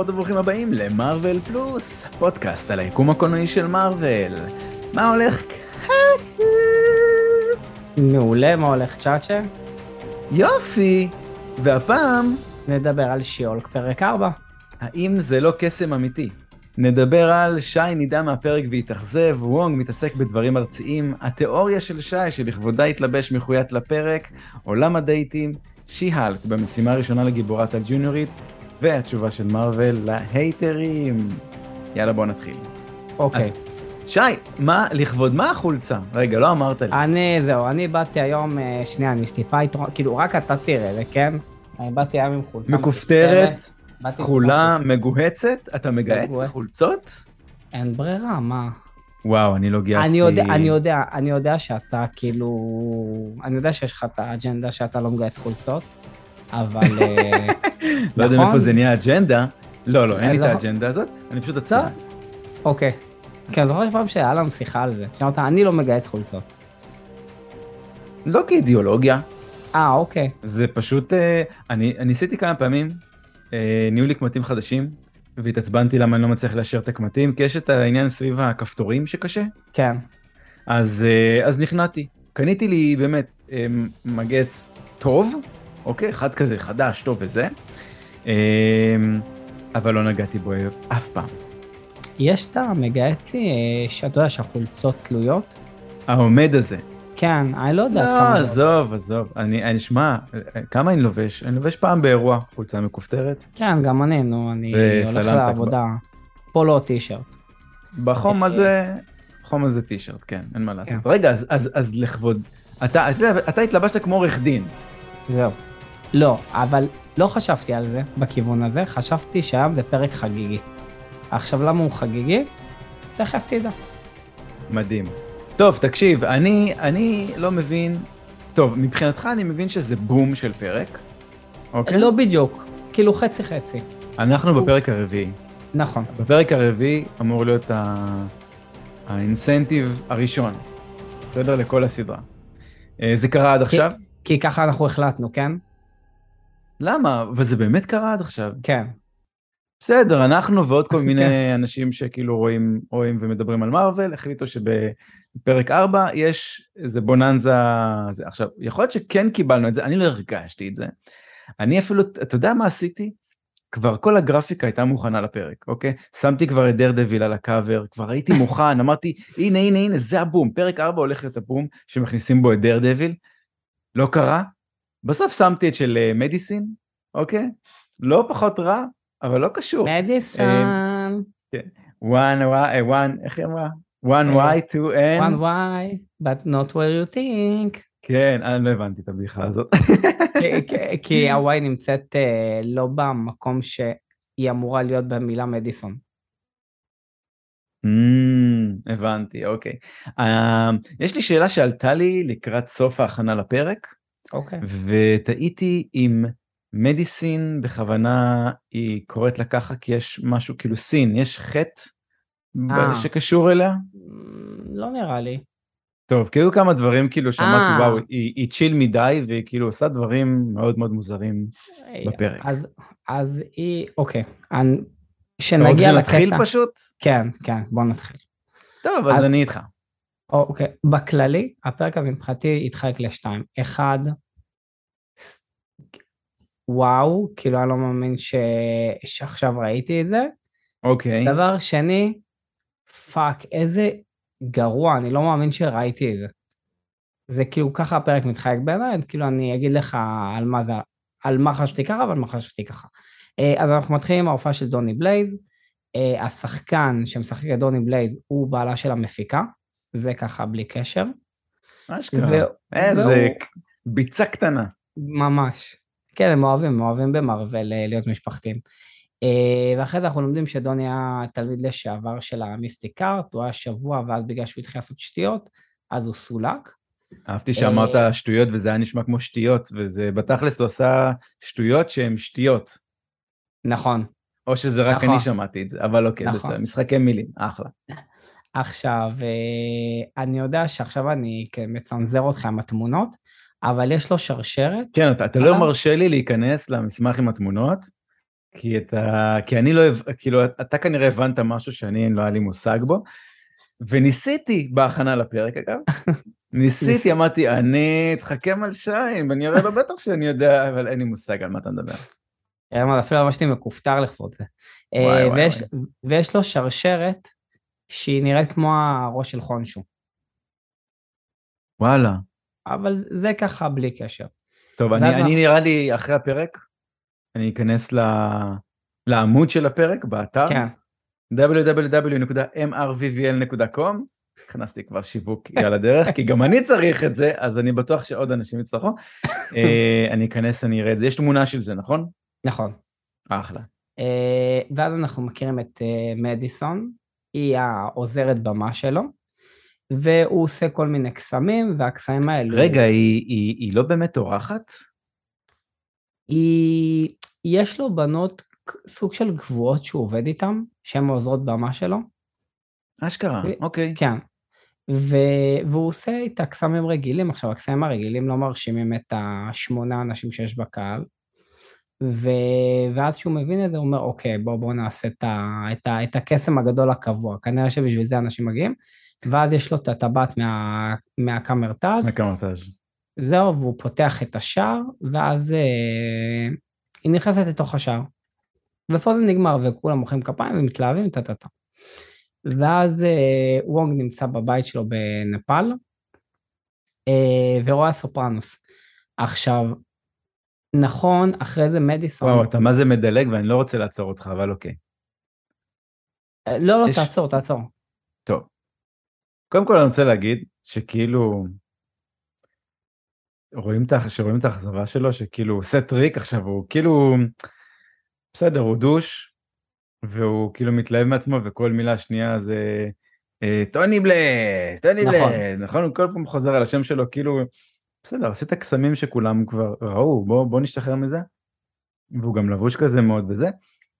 ברוכות וברוכים הבאים למרוויל פלוס, פודקאסט על היקום הקולנועי של מרוויל. מה הולך? מעולה, מה הולך צ'אצ'ה? יופי! והפעם, נדבר על שיולק פרק 4. האם זה לא קסם אמיתי? נדבר על שי נידה מהפרק והתאכזב, וונג מתעסק בדברים ארציים, התיאוריה של שי שלכבודה התלבש מחויית לפרק, עולם הדייטים, שי-האלק במשימה הראשונה לגיבורת הג'וניורית, והתשובה של מארוול להייטרים. יאללה בוא נתחיל. אוקיי. אז, שי, מה, לכבוד מה החולצה? רגע, לא אמרת לי. אני, זהו, אני באתי היום, אה, שנייה, אני יש טיפה יתרון, כאילו, רק אתה תראה, זה כן? אני באתי היום עם חולצה מכופתרת, כחולה, מגוהצת, אתה מגהץ? מכופתרת. אין ברירה, מה? וואו, אני לא גייסתי. אני יודע, אני יודע, אני יודע שאתה כאילו, אני יודע שיש לך את האג'נדה שאתה לא מגייס חולצות, אבל... אה, לא יודע נכון? מאיפה זה נהיה אג'נדה. לא, לא, אין לי את לא. האג'נדה הזאת, אני פשוט עצלן. אוקיי. כן, זוכר שפעם שהיה לנו שיחה על זה, שאמרת, אני לא מגייס חולצות. לא כאידיאולוגיה, אה, אוקיי. זה פשוט, אה, אני אני ניסיתי כמה פעמים, אה, נהיו לי קמטים חדשים, והתעצבנתי למה אני לא מצליח לאשר את הקמטים, כי יש את העניין סביב הכפתורים שקשה, כן. אז, אה, אז נכנעתי. קניתי לי באמת אה, מגץ טוב, אוקיי? אחד כזה חדש, טוב וזה, אה, אבל לא נגעתי בו אף פעם. יש את המגייצי, אה, שאתה יודע שהחולצות תלויות? העומד הזה. כן, אני לא יודע. לא, עזוב, עזוב. אני, אני, שמע, כמה אני לובש? אני לובש פעם באירוע חולצה מכופתרת. כן, גם אני, נו, אני הולך לעבודה. פולו טישרט. בחום אה, הזה, חום הזה טישרט, כן, אין מה לעשות. כן. רגע, אז, אז, אז לכבוד, אתה, אתה, אתה התלבשת כמו עורך דין. זהו. לא, אבל לא חשבתי על זה בכיוון הזה, חשבתי שהיום זה פרק חגיגי. עכשיו, למה הוא חגיגי? תכף תדע. מדהים. טוב, תקשיב, אני, אני לא מבין, טוב, מבחינתך אני מבין שזה בום של פרק, אוקיי? לא בדיוק, כאילו חצי חצי. אנחנו בפרק הרביעי. נכון. בפרק הרביעי אמור להיות ה- האינסנטיב הראשון, בסדר? לכל הסדרה. אה, זה קרה עד עכשיו? כי ככה אנחנו החלטנו, כן? למה? וזה באמת קרה עד עכשיו. כן. בסדר, אנחנו ועוד כל כן. מיני אנשים שכאילו רואים, רואים ומדברים על מארוול, החליטו שבפרק 4 יש איזה בוננזה. זה. עכשיו, יכול להיות שכן קיבלנו את זה, אני לא הרגשתי את זה. אני אפילו, אתה יודע מה עשיתי? כבר כל הגרפיקה הייתה מוכנה לפרק, אוקיי? שמתי כבר את דר דביל על הקאבר, כבר הייתי מוכן, אמרתי, הנה, הנה, הנה, זה הבום, פרק 4 הולך להיות הבום שמכניסים בו את דר דביל. לא קרה. בסוף שמתי את של אה, מדיסין, אוקיי? לא פחות רע, אבל לא קשור. מדיסון, one, y, one, איך היא אמרה? one אה, y, two n. one why, but not where you think. כן, אני לא הבנתי את הבדיחה הזאת. כי- הוואי נמצאת אה, לא במקום שהיא אמורה להיות במילה מדיסון. Mm, הבנתי, אוקיי. אה, יש לי שאלה שעלתה לי לקראת סוף ההכנה לפרק, אוקיי. ותהיתי אם מדיסין בכוונה היא קוראת לה ככה כי יש משהו כאילו סין, יש חטא אה. שקשור אליה? לא נראה לי. טוב, היו כמה דברים כאילו שאמרתי, אה. וואו, היא היא צ'יל מדי והיא כאילו עושה דברים מאוד מאוד מוזרים. בפרק. אז, אז היא, אוקיי. אני- אתה רוצה שנגיע שנתחיל לקטע. פשוט? כן, כן, בוא נתחיל. טוב, אז אז- אני איתך. אוקיי, בכללי, הפרק הזה מבחינתי יתחלק לשתיים. אחד, וואו, כאילו אני לא מאמין ש... שעכשיו ראיתי את זה. אוקיי. דבר שני, fuck, איזה גרוע, אני לא מאמין שראיתי את זה. זה כאילו ככה הפרק מתחלק בעיניי, כאילו אני אגיד לך על מה זה, על מה חשבתי ככה ועל מה חשבתי ככה. אה, אז אנחנו מתחילים עם ההופעה של דוני בלייז. אה, השחקן שמשחק את דוני בלייז הוא בעלה של המפיקה, זה ככה בלי קשר. אשכרה. איזה ביצה קטנה. ממש. כן, הם אוהבים, הם אוהבים במרוויל אה, להיות משפחתיים. אה, ואחרי זה אנחנו לומדים שדוני היה תלמיד לשעבר של המיסטיק ארט, הוא היה שבוע, ואז בגלל שהוא התחיל לעשות שטויות, אז הוא סולק. אהבתי שאמרת אה. שטויות וזה היה נשמע כמו שטויות, וזה בתכלס הוא עשה שטויות שהן שטויות. נכון. או שזה רק נכון. אני שמעתי את זה, אבל אוקיי, נכון. בסדר, משחקי מילים, אחלה. עכשיו, אה, אני יודע שעכשיו אני מצנזר אותך עם התמונות, אבל יש לו שרשרת. כן, אתה, אתה לא עליו? מרשה לי להיכנס למסמך עם התמונות, כי אתה, כי אני לא, כאילו, אתה כנראה הבנת משהו שאני לא היה לי מושג בו, וניסיתי בהכנה לפרק אגב, ניסיתי, אמרתי, אני אתחכם על שיים, אני אראה לו בטח שאני יודע, אבל אין לי מושג על מה אתה מדבר. אפילו ממש מכופתר לכבוד זה. אה, ויש לו שרשרת שהיא נראית כמו הראש של חונשו, וואלה. אבל זה ככה בלי קשר. טוב, אני, אני נראה לי אחרי הפרק, אני אכנס ל... לעמוד של הפרק באתר, כן, www.mrvvl.com, הכנסתי כבר שיווק על הדרך, כי גם אני צריך את זה, אז אני בטוח שעוד אנשים יצטרכו. אה, אני אכנס, אני אראה את זה. יש תמונה של זה, נכון? נכון. אחלה. אה, ואז אנחנו מכירים את אה, מדיסון, היא העוזרת במה שלו, והוא עושה כל מיני קסמים, והקסמים האלו... רגע, היא, היא, היא לא באמת אורחת? היא... יש לו בנות סוג של קבועות שהוא עובד איתן, שהן העוזרות במה שלו. אשכרה, ו- אוקיי. כן. ו... והוא עושה איתה קסמים רגילים. עכשיו, הקסמים הרגילים לא מרשימים את השמונה אנשים שיש בקהל. ו... ואז כשהוא מבין את זה, הוא אומר, אוקיי, בוא, בוא נעשה את, ה... את, ה... את הקסם הגדול הקבוע. כנראה שבשביל זה אנשים מגיעים. ואז יש לו את הטבעת מה... מהקמרטאז', הקמרטאז'. זהו, והוא פותח את השער, ואז אה, היא נכנסת לתוך השער. ופה זה נגמר, וכולם מוחאים כפיים ומתלהבים, טה-טה-טה. ואז אה, וונג נמצא בבית שלו בנפאל, אה, ורואה סופרנוס. עכשיו, נכון, אחרי זה מדיסון... וואו, אתה מה זה מדלג ואני לא רוצה לעצור אותך, אבל אוקיי. אה, לא, לא, יש- תעצור, תעצור. טוב. קודם כל אני רוצה להגיד שכאילו, רואים את, שרואים את האכזבה שלו, שכאילו הוא עושה טריק עכשיו, הוא כאילו, בסדר, הוא douche, והוא כאילו מתלהב מעצמו, וכל מילה שנייה זה אה, דוני בלייז, דוני נכון. בלייז, נכון? הוא כל פעם חוזר על השם שלו, כאילו, בסדר, עשית קסמים שכולם כבר ראו, בוא, בוא נשתחרר מזה. והוא גם לבוש כזה מאוד וזה,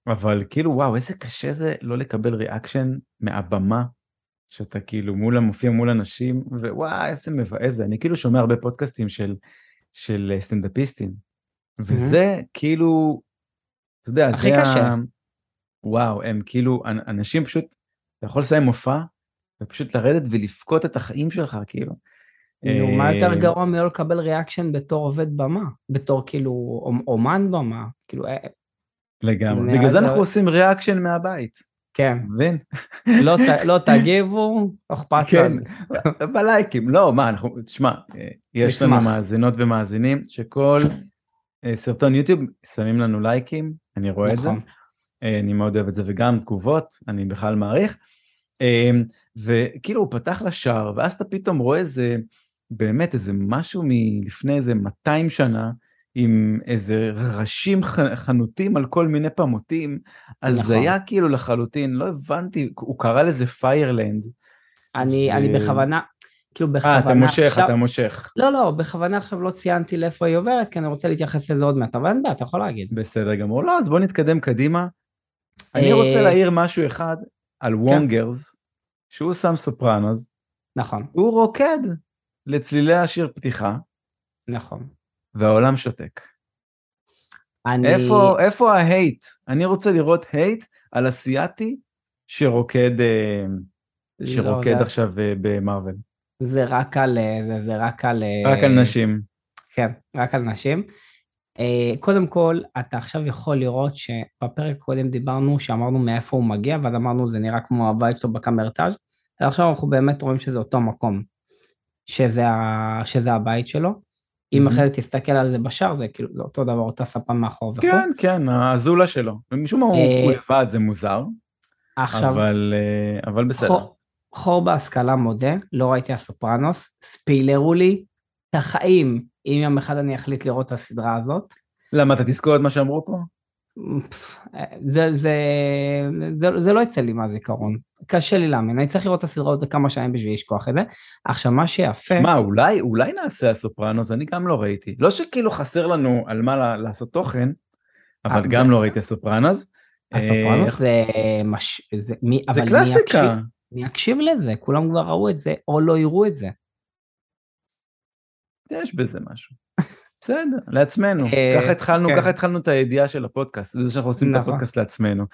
אבל כאילו, וואו, איזה קשה זה לא לקבל reaction מהבמה, שאתה כאילו מול, מופיע מול אנשים, ווואי, איזה מבאס זה. אני כאילו שומע הרבה פודקאסטים של, של סטנדאפיסטים, וזה כאילו, אתה יודע, הכי זה קשה. ה... וואו, הם כאילו, אנ- אנשים פשוט, אתה יכול לסיים מופע, ופשוט לרדת ולבכות את החיים שלך, כאילו. נו, מה יותר גרוע מלא לקבל reaction בתור עובד במה? בתור כאילו אומ- אומן במה? כאילו, אה, לגמרי. בגלל זה אנחנו עושים reaction מהבית, כן. מבין? לא, לא תגיבו, אכפת כן. לנו. בלייקים, לא, מה, אנחנו, תשמע, אה, יש לנו. מאזינות ומאזינים שכל אה, סרטון יוטיוב שמים לנו לייקים, אני רואה את זה, נכון. אני מאוד אוהב את זה, וגם תגובות, אני בכלל מעריך. וכאילו הוא פתח לשער, ואז אתה פתאום רואה איזה, באמת איזה משהו מלפני איזה 200 שנה, עם איזה ראשים חנותים על כל מיני פמוטים, אז זה נכון. היה כאילו לחלוטין, לא הבנתי, הוא קרא לזה פיירלנד. אני, ו- אני בכוונה, כאילו אה, בכוונה אתה מושך, עכשיו, אתה מושך. לא, לא, בכוונה עכשיו לא ציינתי לאיפה היא עוברת, כי אני רוצה להתייחס לזה עוד מעט, אבל אין בעיה, אתה יכול להגיד. בסדר גמור. לא, אז בוא נתקדם קדימה. אני אה, כן. רוצה להעיר משהו אחד על וונגרס, שהוא שם סופרנוס, נכון, הוא רוקד לצלילי השיר פתיחה, נכון. והעולם שותק. אני... איפה, איפה ה hate? אני רוצה לראות hate על אסייתי שרוקד, אה, לא, שרוקד זה- עכשיו אה, במרוויל. זה רק על... אה, זה, זה רק על... רק על נשים. כן, רק על נשים. קודם כל, אתה עכשיו יכול לראות שבפרק הקודם דיברנו, שאמרנו מאיפה הוא מגיע, ואז אמרנו זה נראה כמו הבית שלו בקמרטאז', ועכשיו אנחנו באמת רואים שזה אותו מקום, שזה, ה... שזה הבית שלו. אם. אחרי זה תסתכל על זה בשער, זה כאילו זה אותו דבר, אותה ספה מאחור וכו'. כן, כן, הזולה שלו. ומשום מה הוא אה, הוא לבד, זה מוזר, עכשיו, אבל אה, אבל בסדר. חור, בהשכלה מודה, לא ראיתי הסופרנוס, ספיילרו לי את החיים, אם יום אחד אני אחליט לראות את הסדרה הזאת. למה, אתה תזכור את מה שאמרו פה? פף, זה, זה, זה, זה לא יצא לי מהזיכרון, קשה לי להאמין, אני צריך לראות את הסדרה עוד כמה שנים בשביל לשכוח את זה. עכשיו מה שיפה, מה, אולי, אולי נעשה הסופרנוס, אני גם לא ראיתי. לא שכאילו חסר לנו על מה לעשות תוכן, אבל אה, גם לא ראיתי הסופרנוס. הסופרנוס אה, זה, מש, זה, מי, זה קלאסיקה. מי יקשיב לזה, כולם כבר ראו את זה או לא יראו את זה. יש בזה משהו. בסדר, לעצמנו. אה, ככה התחלנו, כן. ככה התחלנו את הידיעה של הפודקאסט, זה שאנחנו עושים את נכון. הפודקאסט לעצמנו.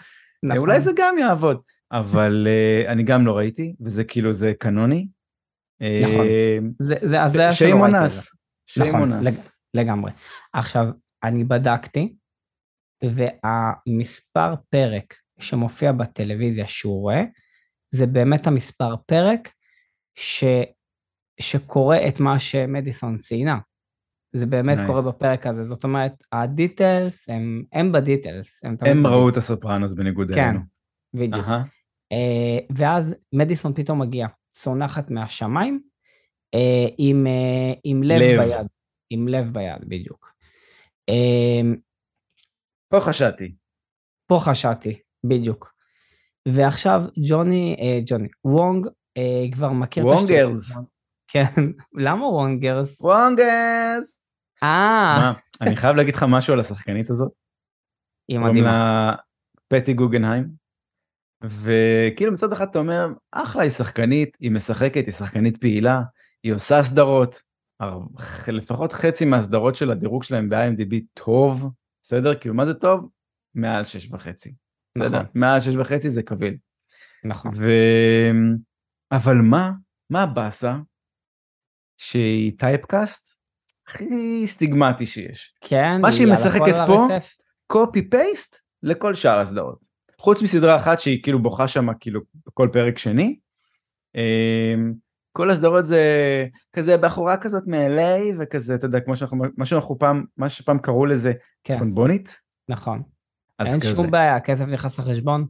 נכון. אולי זה גם יעבוד, אבל אה, אני גם לא ראיתי, וזה כאילו, זה קנוני. אה, נכון. זה, זה הזיה שלא ראיתי את. שיים נכון, אונס. לגמרי. עכשיו, אני בדקתי, והמספר פרק שמופיע בטלוויזיה שהוא רואה, זה באמת המספר פרק ש, שקורא את מה שמדיסון ציינה. זה באמת Nice. קורה בפרק הזה, זאת אומרת, הדיטלס הם, הם בדיטלס. הם, הם. ראו את הסופרנוס בניגוד כן, אלינו. בדיוק. אהה. אה, ואז מדיסון פתאום מגיע, צונחת מהשמיים, אה, עם, אה, עם לב, לב. ביד. עם לב ביד, בדיוק. אה, פה חשדתי. פה חשדתי, בדיוק. ועכשיו ג'וני, אה, ג'וני, וונג אה, כבר מכיר את השטויות וונגרס. וונג. כן, למה וונגרס? וונגרס. אה, אני חייב להגיד לך משהו על השחקנית הזאת. היא מדהימה. פטי גוגנהיים. וכאילו מצד אחד אתה אומר, אחלה, היא שחקנית, היא משחקת, היא שחקנית פעילה, היא עושה סדרות. לפחות חצי מהסדרות של הדירוג שלהם ב-IMDb טוב, בסדר? כאילו, מה זה טוב? מעל שש וחצי. בסדר? נכון. מעל שש וחצי זה קביל. נכון. ו... אבל מה, מה הבאסה? שהיא טייפקאסט הכי סטיגמטי שיש. כן, מה שהיא משחקת פה. קופי פייסט לכל שאר הסדרות. חוץ מסדרה אחת שהיא כאילו בוכה שם כאילו בכל פרק שני. אמ, כל הסדרות זה כזה בחורה כזאת מ-LA וכזה, אתה יודע, כמו שאנחנו, מה שאנחנו פעם, מה שפעם קראו לזה כן. צפונבונית. נכון. אין כזה. שום בעיה, הכסף נכנס לחשבון.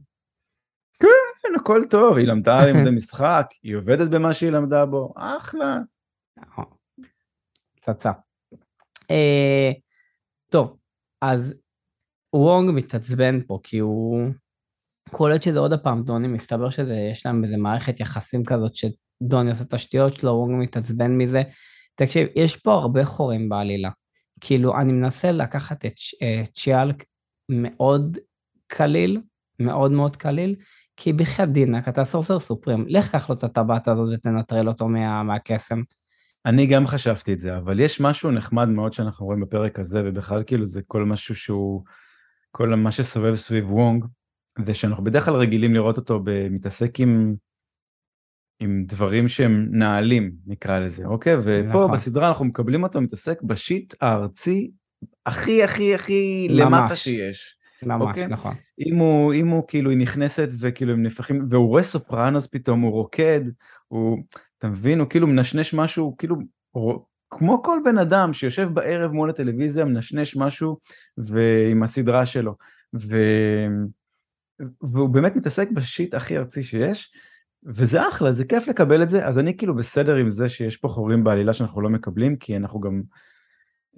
כן, הכל טוב, היא למדה לימודי משחק, היא עובדת במה שהיא למדה בו, אחלה. פצצה. אה, טוב, אז וונג מתעצבן פה, כי הוא קולט שזה עוד הפעם דוני, מסתבר שזה, יש להם איזה מערכת יחסים כזאת שדוני עושה את השטויות שלו, וונג מתעצבן מזה. תקשיב, יש פה הרבה חורים בעלילה. כאילו, אני מנסה לקחת את אה, שי-האלק מאוד קליל, מאוד מאוד קליל, כי בחייאת דינאק, אתה sorcerer supreme, לך קח לו את הטבעת הזאת ותנטרל אותו מה, מהקסם. אני גם חשבתי את זה, אבל יש משהו נחמד מאוד שאנחנו רואים בפרק הזה, ובכלל כאילו זה כל משהו שהוא, כל מה שסובב סביב וונג, זה שאנחנו בדרך כלל רגילים לראות אותו מתעסק עם, עם דברים שהם נעלים, נקרא לזה, אוקיי? ופה נכון. בסדרה אנחנו מקבלים אותו מתעסק בשיט הארצי הכי הכי הכי. למטה שיש. ממש, אוקיי. נכון. אם הוא, אם הוא כאילו היא נכנסת וכאילו הם נהפכים, והוא רואה סופרנוס פתאום, הוא רוקד, הוא, אתה מבין, הוא כאילו מנשנש משהו, כאילו, כמו כל בן אדם שיושב בערב מול הטלוויזיה, מנשנש משהו, ועם הסדרה שלו, ו... והוא באמת מתעסק בשיט הכי ארצי שיש, וזה אחלה, זה כיף לקבל את זה, אז אני כאילו בסדר עם זה שיש פה חורים בעלילה שאנחנו לא מקבלים, כי אנחנו גם,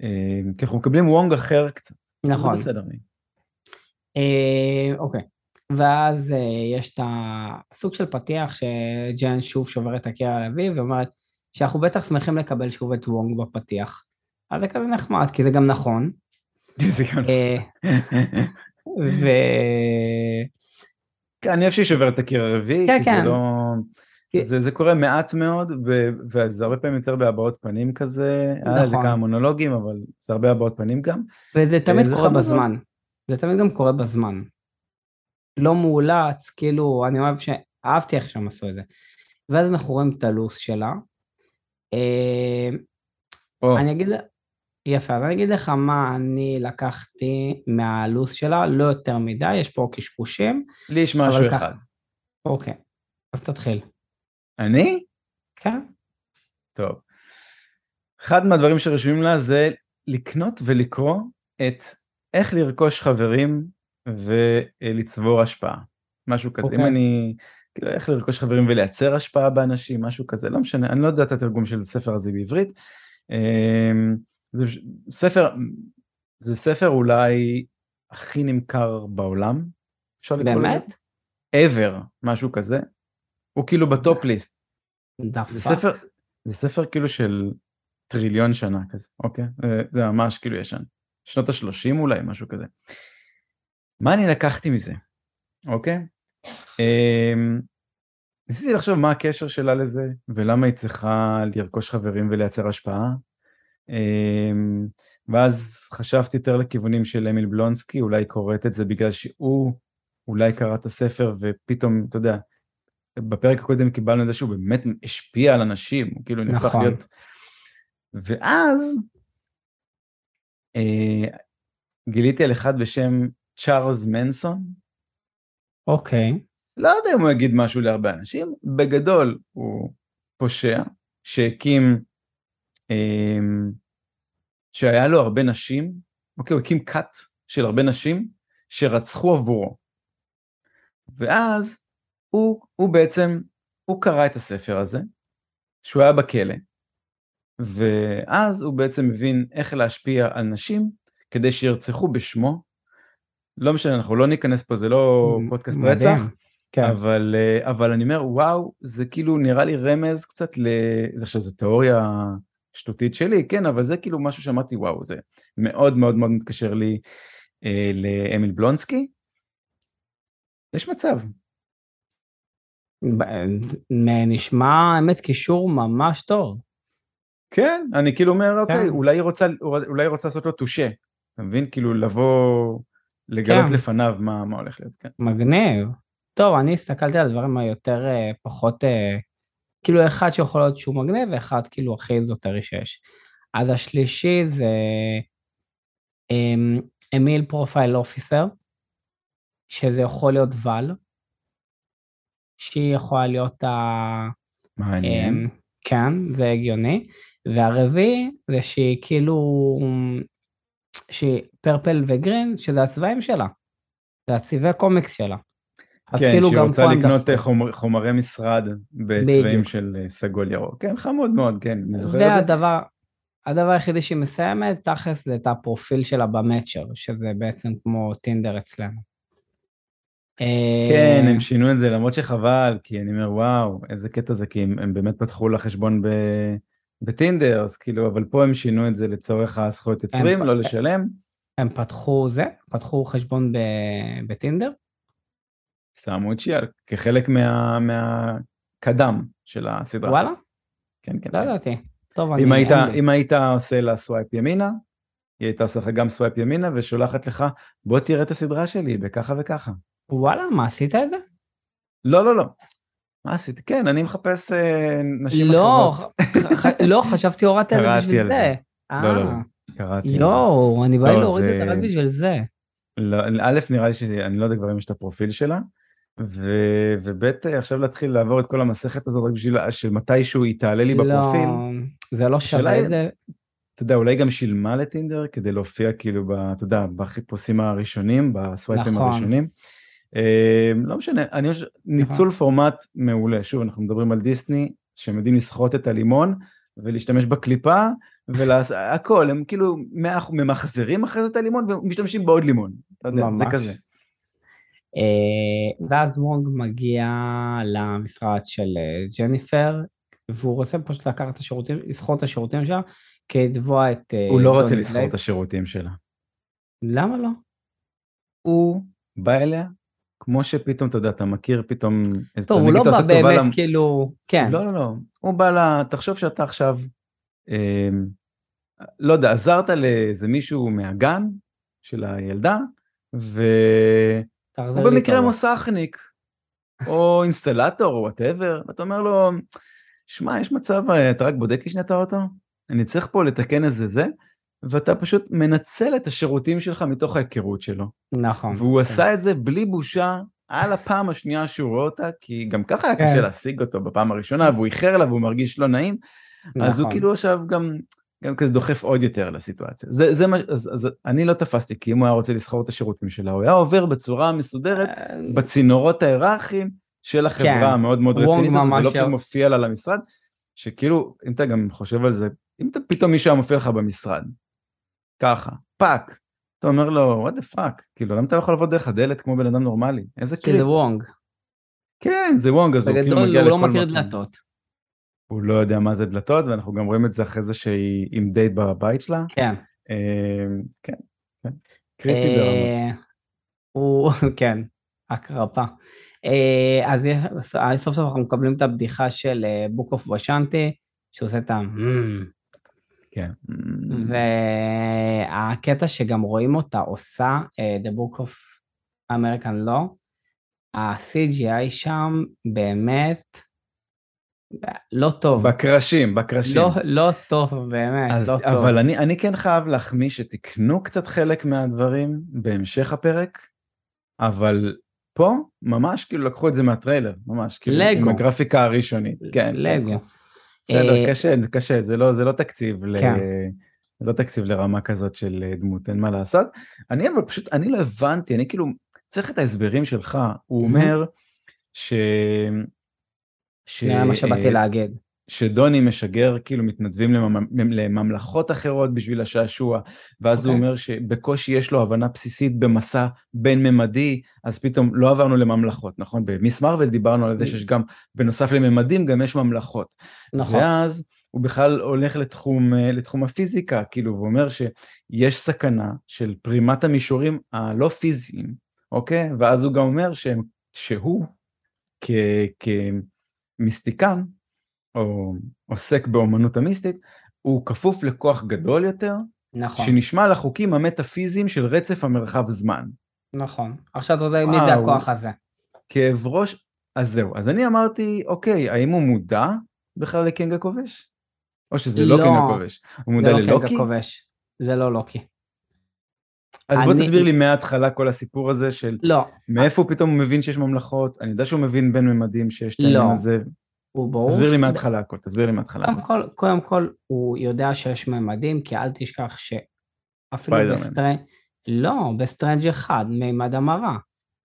אה, כי אנחנו מקבלים וונג אחר קצת. נכון. זה בסדר. אה, אוקיי. ואז אה, יש את הסוג של פתיח שג'ן שוב שוברת את הקיר על אביב ואומרת שאנחנו בטח שמחים לקבל שוב את וונג בפתיח. אז זה כזה נחמד, כי זה גם נכון. זה גם... ו... כן, אני אוהב שהיא שוברת את הקיר הרביעי, כן, כי כן. זה לא... זה, זה קורה מעט מאוד, וזה הרבה פעמים יותר בהבעות פנים כזה, היה לזה נכון. כמה מונולוגים, אבל זה הרבה הבעות פנים גם. וזה תמיד קורה בזמן. זה תמיד גם קורה בזמן. לא מאולץ, כאילו, אני אוהב ש... אהבתי איך שהם עשו את זה. ואז אנחנו רואים את הלו"ס שלה. או, אני אגיד, יפה, אז אני אגיד לך מה אני לקחתי מהלו"ז שלה, לא יותר מדי, יש פה קשקושים. לי יש משהו אבל אחד. אוקיי, אז תתחיל. אני? כן? טוב. אחד מהדברים שרשומים לה זה לקנות ולקרוא את איך לרכוש חברים ולצבור השפעה. משהו כזה. אם אוקיי. אני... כאילו איך לרכוש חברים ולייצר השפעה באנשים, משהו כזה, לא משנה, אני לא יודע את התרגום של הספר הזה בעברית. אמ, זה ספר, זה ספר אולי הכי נמכר בעולם, אפשר לקרוא לזה? באמת? ever, משהו כזה. הוא כאילו בטופ ליסט. זה. ספר, זה ספר כאילו של טריליון שנה כזה, אוקיי? זה ממש כאילו ישן. שנות ה-30 אולי, משהו כזה. מה אני לקחתי מזה, אוקיי? אמ, ניסיתי לחשוב מה הקשר שלה לזה, ולמה היא צריכה לרכוש חברים ולייצר השפעה, אמ, ואז חשבתי יותר לכיוונים של אמיל בלונסקי, אולי קוראת את זה בגלל שהוא אולי קרא את הספר ופתאום, אתה יודע, בפרק הקודם קיבלנו את זה שהוא באמת השפיע על אנשים, הוא כאילו נהפך נכון. להיות... ואז גיליתי על אחד בשם צ'ארלס מנסון, אוקיי. לא יודע אם הוא יגיד משהו להרבה אנשים, בגדול הוא פושע שהקים, אה, שהיה לו הרבה נשים, אוקיי, הוא הקים כת של הרבה נשים שרצחו עבורו. ואז הוא, הוא בעצם, הוא קרא את הספר הזה, שהוא היה בכלא, ואז הוא בעצם מבין איך להשפיע על נשים כדי שירצחו בשמו. לא משנה, אנחנו לא ניכנס פה, זה לא פודקאסט מדהים. רצח, כן. אבל, אה, אבל אני אומר, וואו, זה כאילו נראה לי רמז קצת ל... זה עכשיו, זו תיאוריה שטותית שלי, כן, אבל זה כאילו משהו שאמרתי, וואו, זה מאוד מאוד מאוד מתקשר לי אה, לאמיל בלונסקי. יש מצב. נשמע האמת קישור ממש טוב. כן, אני כאילו אומר, אוקיי, כן. אולי היא רוצה, אולי היא רוצה לעשות לו טושה, אתה מבין? כאילו לבוא, לגלות כן. לפניו מה, מה הולך להיות, כן. מגניב. טוב, אני הסתכלתי על הדברים היותר אה, פחות, אה, כאילו אחד שיכול להיות שהוא מגניב ואחד כאילו הכי איזוטרי שיש. אז השלישי זה אמ, אמיל parole officer, שזה יכול להיות ואל, שהיא יכולה להיות ה... מעניין. אמ, כן, זה הגיוני. והרביעי זה שהיא כאילו, שהיא purple ו green, שזה הצבעים שלה. זה הצבעי קומיקס שלה. אז כן, כאילו שהיא רוצה לקנות אה, חומר, חומרי משרד בצבעים בדיוק. של אה, סגול ירוק. כן, חמוד מאוד, כן, אני זוכר את זה. והדבר, הדבר היחידי שהיא מסיימת, תכלס זה את הפרופיל שלה במצ'ר, שזה בעצם כמו טינדר אצלנו. כן, אה, הם שינו את זה, למרות שחבל, כי אני אומר, וואו, איזה קטע זה, כי הם, הם באמת פתחו לה חשבון ב, בטינדר, אז כאילו, אבל פה הם שינו את זה לצורך הזכויות יוצרים, לא לשלם. הם פתחו זה, פתחו חשבון בטינדר, שמו את שי-האלק כחלק מה, מהקידום של הסדרה. וואלה? כן, כן. לא כן. ידעתי. טוב, אם, אני... היית. אם היית עושה לה סווייפ ימינה, היא הייתה עושה לך גם סווייפ ימינה ושולחת לך, בוא תראה את הסדרה שלי בככה וככה. וואלה, מה עשית את זה? לא, לא, לא. מה עשיתי? כן, אני מחפש אה, נשים לא, אחרות. ח- ח- לא, חשבתי הורדת את זה קראתי בשביל זה. זה. לא, לא, לא. אה, קראתי על זה. יואו, אני בא לי לא, להוריד את זה- רק בשביל זה. לא, א', נראה לי שאני לא יודע כבר אם יש את הפרופיל שלה, ו, וב', עכשיו להתחיל לעבור את כל המסכת הזאת רק בשביל שמתישהו היא תעלה לי בפרופיל. לא, זה לא שווה את זה. אתה יודע, אולי גם שילמה לטינדר כדי להופיע כאילו, ב, אתה יודע, בחיפושים הראשונים, בסווייפים נכון. הראשונים. אה, לא משנה, אני חושב, ניצול פורמט מעולה. שוב, אנחנו מדברים על דיסני, שהם יודעים לסחוט את הלימון ולהשתמש בקליפה, והכל, הם כאילו ממחזרים אחרי זה את הלימון ומשתמשים בעוד לימון. אתה יודע, זה. כזה. אה, ואז וונג מגיע למשרד של אה, ג'ניפר, והוא רוצה פשוט לקחת את השירותים, לסחור את השירותים שלה, כדי לתבוע את הוא לא רוצה לסחור בלייז. את השירותים שלה. למה לא? הוא בא אליה, כמו שפתאום, אתה יודע, אתה מכיר פתאום... טוב, הוא לא בא באמת למ- כאילו, כן, לא, לא, לא. הוא בא לה, תחשוב שאתה עכשיו, אה, לא יודע, עזרת לאיזה מישהו מהגן של הילדה, תחזיר לי במקרה. מוסכניק, או אינסטלטור, או וואטאבר, ואתה אומר לו, שמע, יש מצב, אה, אתה רק בודק לי שנייה את האוטו? אני צריך פה לתקן איזה זה, ואתה פשוט מנצל את השירותים שלך מתוך ההיכרות שלו. נכון. והוא כן. עשה את זה בלי בושה על הפעם השנייה שהוא רואה אותה, כי גם ככה היה קשה כן. להשיג אותו בפעם הראשונה, והוא איחר לה והוא מרגיש לא נעים, אז הוא נכון. כאילו עכשיו גם, גם כזה דוחף עוד יותר לסיטואציה. זה, זה מה, אז, אז אני לא תפסתי, כי אם הוא היה רוצה לסחור את השירותים שלה, הוא היה עובר בצורה מסודרת אה, בצינורות ההיררכיים של החברה כן. המאוד מאוד רצינית ולא פשוט מופיע לה למשרד, שכאילו, אם אתה גם חושב על זה, אם אתה פתאום מישהו היה מופיע לך במשרד, ככה, פאק, אתה אומר לו, what the fuck, כאילו, למה אתה לא יכול לעבוד דרך הדלת כמו בן אדם נורמלי? איזה כי קריפ. זה וונג. כן, זה וונג, אז הוא כאילו בגדול מגיע הוא לא לכל מכיר מקום. דלתות. הוא לא יודע מה זה דלתות, ואנחנו גם רואים את זה אחרי זה שהיא עם דייט בבית שלה. כן. אה, כן, כן. קריפי ברמות. אה, הוא, כן, הקרפה. אה, אז סוף סוף אנחנו מקבלים את הבדיחה של בוק אוף וושנטי, שהוא עושה את ה... כן. והקטע שגם רואים אותה עושה, אה, The Book of American Law, ה-CGI שם באמת לא טוב. בקרשים, בקרשים. לא, לא טוב, באמת, אז, לא טוב. אבל אני, אני כן חייב להחמיא שתקנו קצת חלק מהדברים בהמשך הפרק, אבל פה ממש כאילו לקחו את זה מהטריילר, ממש. כאילו, לגו. עם הגרפיקה הראשונית. כן, לגו. בסדר, אה, קשה, קשה, זה לא, זה לא תקציב ל... כן. זה לא תקציב לרמה כזאת של אה, דמות, אין מה לעשות. אני אבל פשוט, אני לא הבנתי, אני כאילו צריך את ההסברים שלך. הוא. אומר ש... ש... מה שבאתי אה, להגיד. שדוני משגר כאילו מתנדבים לממ... לממלכות אחרות בשביל השעשוע, ואז הוא אוקיי. אומר שבקושי יש לו הבנה בסיסית במסע בין-ממדי, אז פתאום לא עברנו לממלכות, נכון? במיס מרוויל דיברנו על זה שיש גם, בנוסף לממדים, גם יש ממלכות. נכון. ואז הוא בכלל הולך לתחום, אה, לתחום הפיזיקה, כאילו, הוא אומר שיש סכנה של פרימת המישורים הלא פיזיים, אוקיי? ואז הוא גם אומר שהם, שהוא, כ, כמיסטיקן, או עוסק באומנות המיסטית, הוא כפוף לכוח גדול יותר, נכון, שנשמע לחוקים המטאפיזיים של רצף המרחב זמן. נכון. עכשיו אתה יודע מי זה. הכוח הזה. כאב ראש, אז זהו. אז אני אמרתי, אוקיי, האם הוא מודע בכלל לקאנג הכובש? או שזה לא, לא. קאנג הכובש? הוא מודע זה לא ללוקי? קאנג הכובש. זה לא לוקי. אז בוא אני- תסביר לי מההתחלה כל הסיפור הזה של לא, מאיפה פתאום הוא מבין שיש ממלכות, אני יודע שהוא מבין בין ממדים שיש את העניין לא. הזה, הוא ברור. תסביר לי מההתחלה הכל, תסביר לי מההתחלה. קודם כל, קודם כל, הוא יודע שיש ממדים, כי אל תשכח שאפילו. בסטרנג'... לא, בסטרנג' אחד, מימד המראה.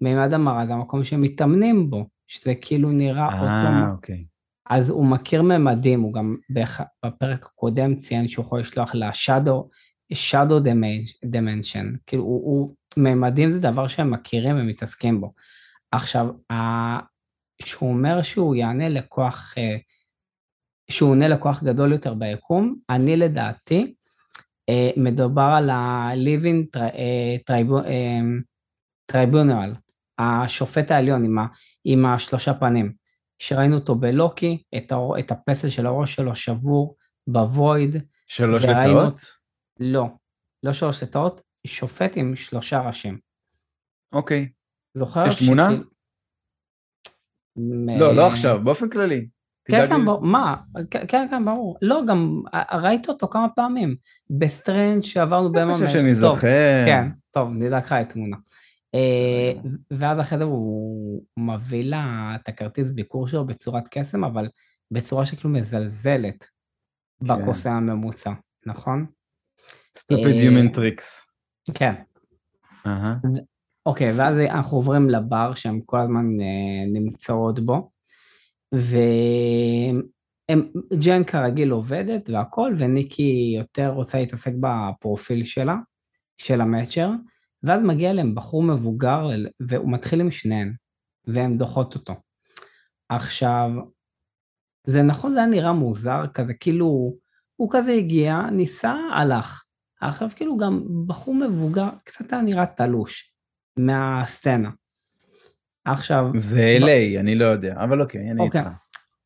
מימד המראה זה המקום שמתאמנים בו, שזה כאילו נראה אותו... אה, אוקיי. אז הוא מכיר ממדים, הוא גם בפרק הקודם ציין שהוא יכול לשלוח ל shadow, dimen- dimension, כאילו הוא, הוא, ממדים זה דבר שהם מכירים ומתעסקים בו. עכשיו, שהוא אומר שהוא יענה לכוח, אה, שהוא עונה לכוח גדול יותר ביקום, אני לדעתי, אה, מדובר על ה-living אה, tribu- tribunal, השופט העליון עם, ה, עם השלושה פנים, שראינו אותו בלוקי, את, האור, את הפסל של הראש שלו שבור בוויד, שלוש לטאות? לא, לא שלוש לטאות, שופט עם שלושה ראשים. אוקיי. זוכר? יש תמונה? מ- לא, לא עכשיו, באופן כללי. כן, כן, ברור, מה? כן, כן, כן, ברור. לא, גם אה, ראית אותו כמה פעמים. בסטרנג' שעברנו אני ביום חושב המ- שאני זוכר. כן, טוב, נדאג לך את תמונה. אה. ואז אחרי זה הוא מביא לה את הכרטיס ביקור שלו בצורת קסם, אבל בצורה שכאילו מזלזלת כן. בקוסם הממוצע, נכון? stupid אה, human tricks. כן. אוקיי, ואז אנחנו עוברים לבר שהן כל הזמן אה, נמצאות בו, וג'ן כרגיל עובדת והכל, וניקי יותר רוצה להתעסק בפרופיל שלה, של המצ'ר, ואז מגיע אליהם בחור מבוגר, והוא מתחיל עם שניהם, והן דוחות אותו. עכשיו, זה נכון, זה היה נראה מוזר, כזה כאילו, הוא כזה הגיע, ניסה, הלך. עכשיו כאילו גם בחור מבוגר, קצת היה נראה תלוש מהסצנה. עכשיו, זה LA, אני לא יודע, אבל אוקיי, אני אוקיי. איתך.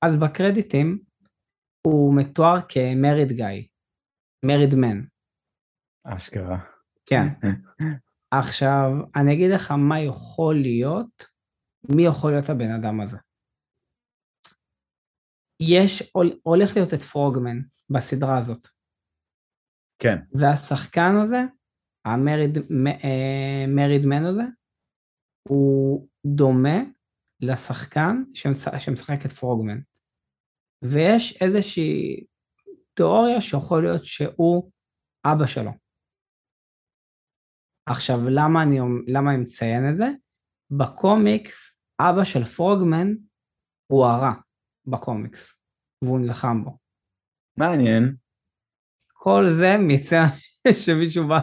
אז בקרדיטים הוא מתואר כמריד גיא, מריד מן, אשכרה. כן. עכשיו, אני אגיד לך מה יכול להיות, מי יכול להיות הבן אדם הזה. יש, הול- הולך להיות את פרוגמן בסדרה הזאת, כן. והשחקן הזה, המריד אה, מן הזה, הוא דומה לשחקן שמשחק, את פרוגמן. ויש איזושהי תיאוריה שיכול להיות שהוא אבא שלו. עכשיו, למה אני, למה אני מציין את זה? בקומיקס, אבא של פרוגמן הוא הרע בקומיקס, והוא נלחם בו. מעניין. כל זה מצא שמישהו בא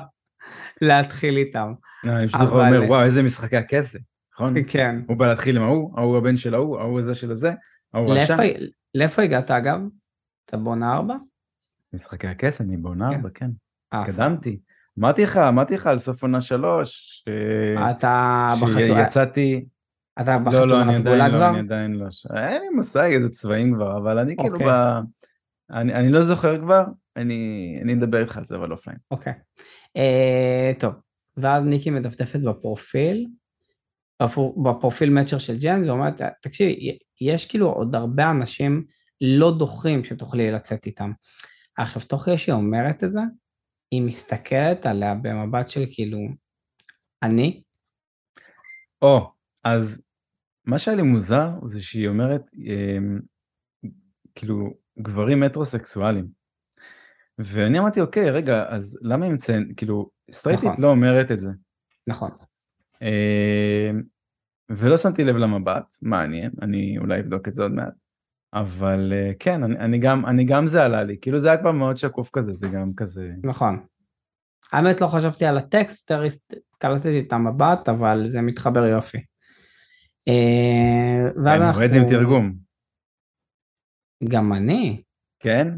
להתחיל איתם. אני פשוט אומר, וואו, איזה משחקי הכסף, נכון? כן. הוא בא להתחיל עם ההוא, ההוא הבן של ההוא, ההוא הזה של הזה, ההוא רשע. לאיפה, הגעת אגב? אתה בעונה ארבע? משחקי הכסף, אני בעונה כן. ארבע, כן. אה, התקדמתי. אמרתי לך, אמרתי לך על סוף עונה שלוש, אתה בחתונה, שיצאתי, אתה לא, לא, בחתונה אני הסגולה עדיין לא, כבר? אני עדיין לא, אין לי מושג איזה צבעים כבר, אבל אני כאילו אוקיי. ב... אני אני לא זוכר כבר, אני, אני אדבר איתך על זה, אבל offline. אוקיי. Uh, טוב, ואז ניקי מדפדפת בפרופיל, בפרופיל מאצ'ר של ג'ן, ואומרת, תקשיבי, יש כאילו עוד הרבה אנשים לא דוחים שתוכלי לצאת איתם. עכשיו, תוך כדי שהיא אומרת את זה, היא מסתכלת עליה במבט של כאילו, אני? או, oh, אז מה שהיה לי מוזר זה שהיא אומרת, אמ, כאילו, גברים מטרוסקסואלים. ואני אמרתי, אוקיי, רגע, אז למה היא מציין, כאילו, סטרייטית נכון. לא אומרת את זה. נכון. אמ, ולא שמתי לב למבט, מעניין, אני אולי אבדוק את זה עוד מעט. אבל אה, כן, אני, אני, גם, אני גם זה עלה לי, כאילו זה היה כבר מאוד שקוף כזה, זה גם כזה... נכון. האמת לא חשבתי על הטקסט, יותר קלטתי את המבט, אבל זה מתחבר יופי. אה. אני רואה את זה עם תרגום. גם אני. כן?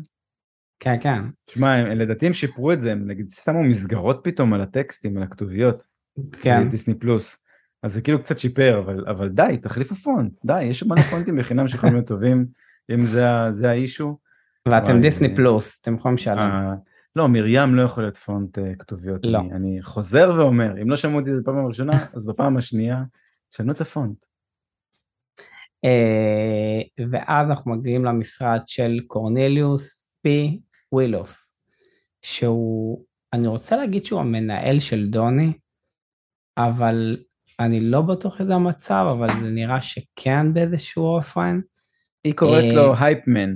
כן, כן. שמע, לדעתי הם שיפרו את זה, הם נגיד שמו מסגרות פתאום על הטקסטים, על הכתוביות. כן. דיסני פלוס. אז זה כאילו קצת שיפר, אבל, אבל די, תחליף הפונט, די, יש מלא פונטים בחינם שיכולים להיות טובים, אם זה, זה האישו. ואתם דיסני פלוס, אתם יכולים לשלם. אה, לא, מרים לא יכול להיות פונט uh, כתוביות. לא. אני, אני חוזר ואומר, אם לא שמעו אותי בפעם הראשונה, אז בפעם השנייה, תשנו את הפונט. ואז אנחנו מגיעים למשרד של קורנליוס פי ווילוס, שהוא, אני רוצה להגיד שהוא המנהל של דוני, אבל אני לא בטוח שזה המצב, אבל זה נראה שכן באיזשהו אופן. היא קוראת לו הייפמן.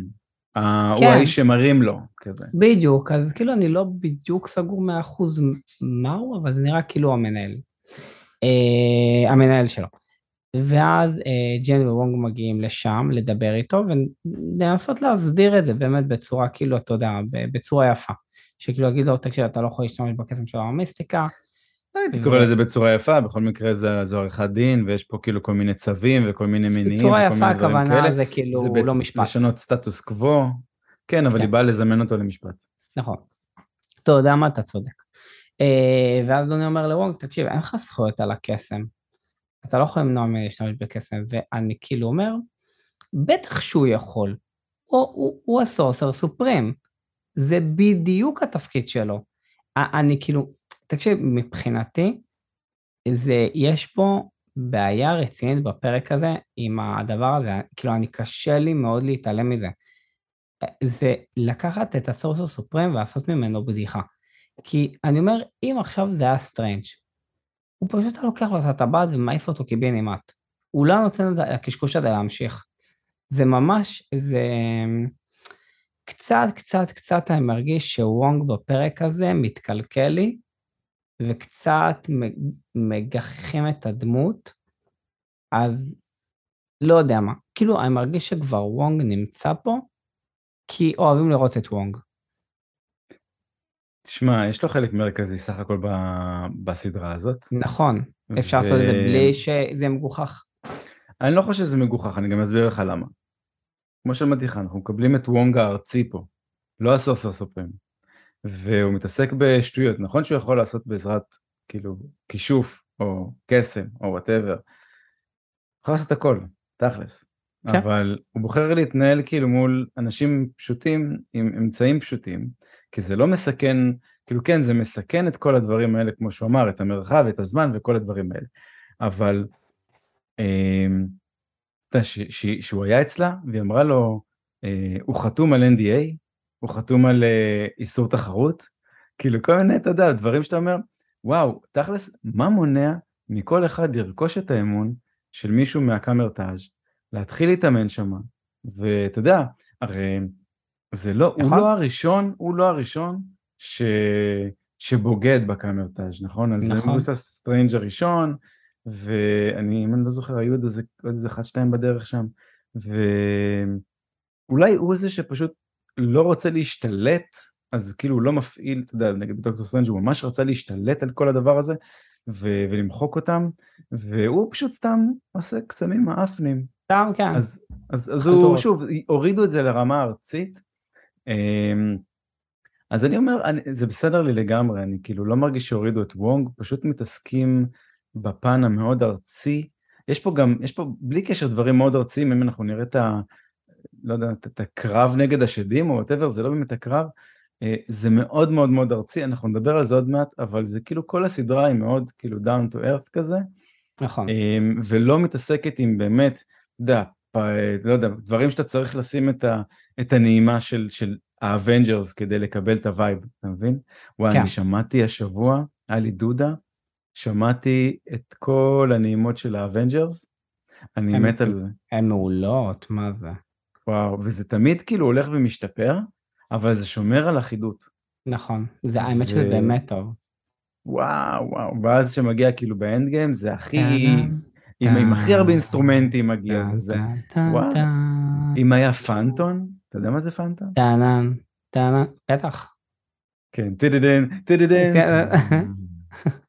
אה, כן. הוא האיש שמרים לו, כזה. בדיוק, אז כאילו אני לא בדיוק סגור מאה אחוז מהו, אבל זה נראה כאילו המנהל. Uh, המנהל שלו. ואז uh, ג'ן ווונג מגיעים לשם לדבר איתו ולנסות להסדיר את זה באמת בצורה כאילו, אתה יודע, בצורה יפה. שכאילו יגיד לו, תקשיב, אתה לא יכול להשתמש בקסם של המיסטיקה, הייתי קורא לזה בצורה יפה, בכל מקרה זו עריכת דין, ויש פה כאילו כל מיני צווים וכל מיני מינים. בצורה יפה הכוונה זה כאילו לא משפט. זה לשנות סטטוס קוו, כן, אבל היא כן. באה לזמן אותו למשפט. נכון. אתה יודע מה, אתה צודק. אה, ואז אדוני אומר לוונג, תקשיב, אין לך זכויות על הקסם. אתה לא יכול למנוע ממני להשתמש בקסם, ואני כאילו אומר, בטח שהוא יכול. הוא הסורסר סופרים. זה בדיוק התפקיד שלו. אני כאילו, תקשיב, מבחינתי, זה, יש פה בעיה רצינית בפרק הזה עם הדבר הזה, כאילו, אני קשה לי מאוד להתעלם מזה. זה לקחת את ה Sorcerer Supreme ולעשות ממנו בדיחה. כי אני אומר, אם עכשיו זה היה סטרנג', הוא פשוט היה לוקח לו את הטבעת ומעיף אותו קיבינימט. הוא לא נותן לקשקוש הזה להמשיך. זה ממש, זה קצת, קצת, קצת אני מרגיש שוונג בפרק הזה מתקלקל לי, וקצת מגחכים את הדמות, אז לא יודע מה. כאילו, אני מרגיש שכבר וונג נמצא פה, כי אוהבים לראות את וונג. תשמע, יש לו חלק מרכזי סך הכל ב... בסדרה הזאת. נכון, אפשר ו... לעשות את זה בלי שזה מגוחך. אני לא חושב שזה מגוחך, אני גם אסביר לך למה. כמו שאמרתי לך, אנחנו מקבלים את וונג הארצי פה, לא הסוסר סופרים. והוא מתעסק בשטויות, נכון שהוא יכול לעשות בעזרת כאילו כישוף או קסם או וואטאבר, יכול לעשות הכל, תכלס, כן. אבל הוא בוחר להתנהל כאילו מול אנשים פשוטים עם אמצעים פשוטים, כי זה לא מסכן, כאילו כן זה מסכן את כל הדברים האלה כמו שהוא אמר, את המרחב, את הזמן וכל הדברים האלה, אבל אה, שהוא היה אצלה והיא אמרה לו, אה, הוא חתום על NDA, הוא חתום על uh, איסור תחרות, כאילו כל מיני, אתה יודע, דברים שאתה אומר, וואו, תכלס, מה מונע מכל אחד לרכוש את האמון של מישהו מהקאמרטאז', להתחיל להתאמן שם, ואתה יודע, הרי זה לא, הוא נכון. לא הראשון, הוא לא הראשון ש... שבוגד בקאמרטאז', נכון? נכון. על זה מבוסס סטרנג' הראשון, ואני, אם אני לא זוכר, היו עוד איזה, עוד איזה אחד שתיים בדרך שם, ואולי הוא זה שפשוט לא רוצה להשתלט, אז כאילו הוא לא מפעיל, אתה יודע, נגיד דוקטור סטרנג' הוא ממש רצה להשתלט על כל הדבר הזה ו- ולמחוק אותם, והוא פשוט סתם עושה קסמים מהאפנים. סתם, כן. אז, אז, אז הוא, שוב, הורידו את זה לרמה ארצית. אמ, אז אני אומר, אני, זה בסדר לי לגמרי, אני כאילו לא מרגיש שהורידו את וונג, פשוט מתעסקים בפן המאוד ארצי. יש פה גם, יש פה בלי קשר דברים מאוד ארציים, אם אנחנו נראה את ה... לא יודע, את הקרב נגד השדים או whatever, זה לא באמת הקרב, אה, זה מאוד מאוד מאוד ארצי, אנחנו נדבר על זה עוד מעט, אבל זה כאילו כל הסדרה היא מאוד כאילו down to earth כזה. נכון. אמ, ולא מתעסקת עם באמת, אתה יודע, לא יודע, דברים שאתה צריך לשים את, ה, את הנעימה של, של האבנג'רס כדי לקבל את ה vibe, אתה מבין? וואי, כן. אני שמעתי השבוע, היה לי דודה, שמעתי את כל הנעימות של האבנג'רס, אני מת על זה. הן מעולות, מה זה? וואו, וזה תמיד כאילו הולך ומשתפר, אבל זה שומר על אחידות. נכון, זה האמת שזה באמת טוב. וואו, וואו, ואז שמגיע כאילו ב Endgame זה הכי, עם, הכי הרבה אינסטרומנטים מגיע וזה, וואו, אם היה פנטון, אתה יודע מה זה פנטון? טאנן, טאנן, בטח. כן, טדדן, טדדן, כן,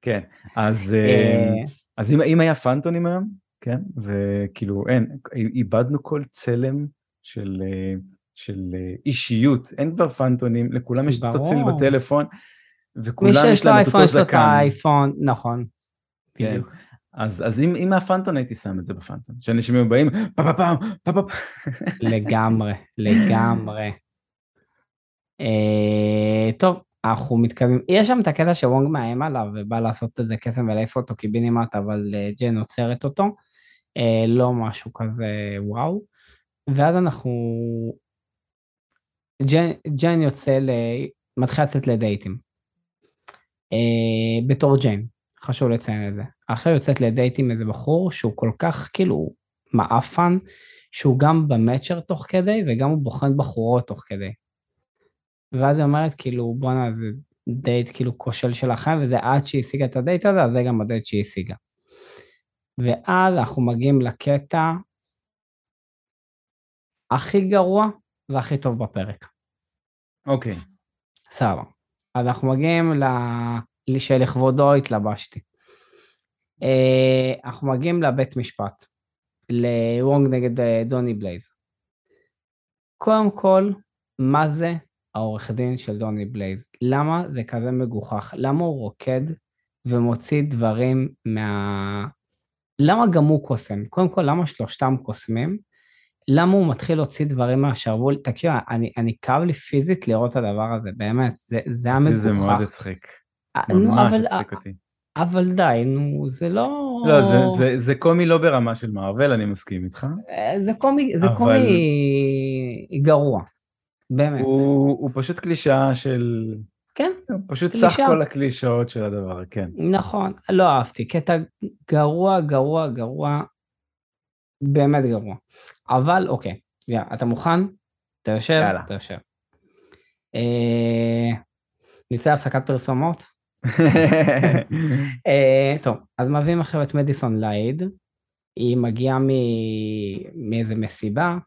כן אז, אה, אז אם, היה פאנטונים היום, כן, וכאילו אין, איבדנו כל צלם של, אה, של אה, אישיות, אין כבר פאנטונים, לכולם יש את הציל בטלפון. וכולם יש להם את אותו זקן. מי שיש לו את האייפון, נכון. כן. בדיוק. אז, אז אם, אם מהפנטון הייתי שם את זה בפנטון, שאנשים היו באים, פה פה פה פה פה. לגמרי, לגמרי. אה, טוב, אנחנו מתקדמים. יש שם את הקטע שוונג מאיים עליו ובא לעשות איזה קסם ולהעיף אותו קיבינימט, אבל אה, ג'ן עוצרת אותו. אה, לא משהו כזה וואו. ואז אנחנו... ג'ן, ג'ן יוצא ל... מתחיל לצאת לדייטים. בתור ג'יין, חשוב לציין את זה. עכשיו יוצאת לדייט עם איזה בחור שהוא כל כך כאילו מעפן, שהוא גם ב Matcher תוך כדי וגם הוא בוחן בחורות תוך כדי. ואז היא אומרת כאילו בואנה זה דייט כאילו כושל שלכם וזה עד שהיא השיגה את הדייט הזה, אז זה גם הדייט שהיא השיגה. ואז אנחנו מגיעים לקטע הכי גרוע והכי טוב בפרק. אוקיי. Okay. סבבה. אז אנחנו מגיעים ל... שלכבודו התלבשתי. אה, אנחנו מגיעים לבית משפט, לוונג נגד אה, דוני בלייז. קודם כל, מה זה העורך דין של דוני בלייז? למה זה כזה מגוחך? למה הוא רוקד ומוציא דברים מה... למה גם הוא קוסם? קודם כל, למה שלושתם קוסמים? למה הוא מתחיל להוציא דברים מהשרוול? תקשיב, אני, אני כאב לי פיזית לראות את הדבר הזה, באמת, זה, זה היה מגוחך. זה מאוד הצחיק. אה, ממש הצחיק אותי. אבל די, נו, זה לא... לא, זה, זה, זה קומי לא ברמה של מארוול, אני מסכים איתך. אה, זה קומי, זה אבל... קומי גרוע, באמת. הוא, הוא פשוט קלישאה של... כן, פשוט קלישה. סך כל הקלישאות של הדבר, כן. נכון, לא אהבתי, קטע גרוע, גרוע, גרוע, באמת גרוע. אבל אוקיי, יאללה, אתה מוכן? אתה יושב? יאללה. אתה יושב. אה, נצא להפסקת פרסומות? אה, טוב, אז מביאים עכשיו את מדיסון לייד, היא מגיעה מאיזה מסיבה,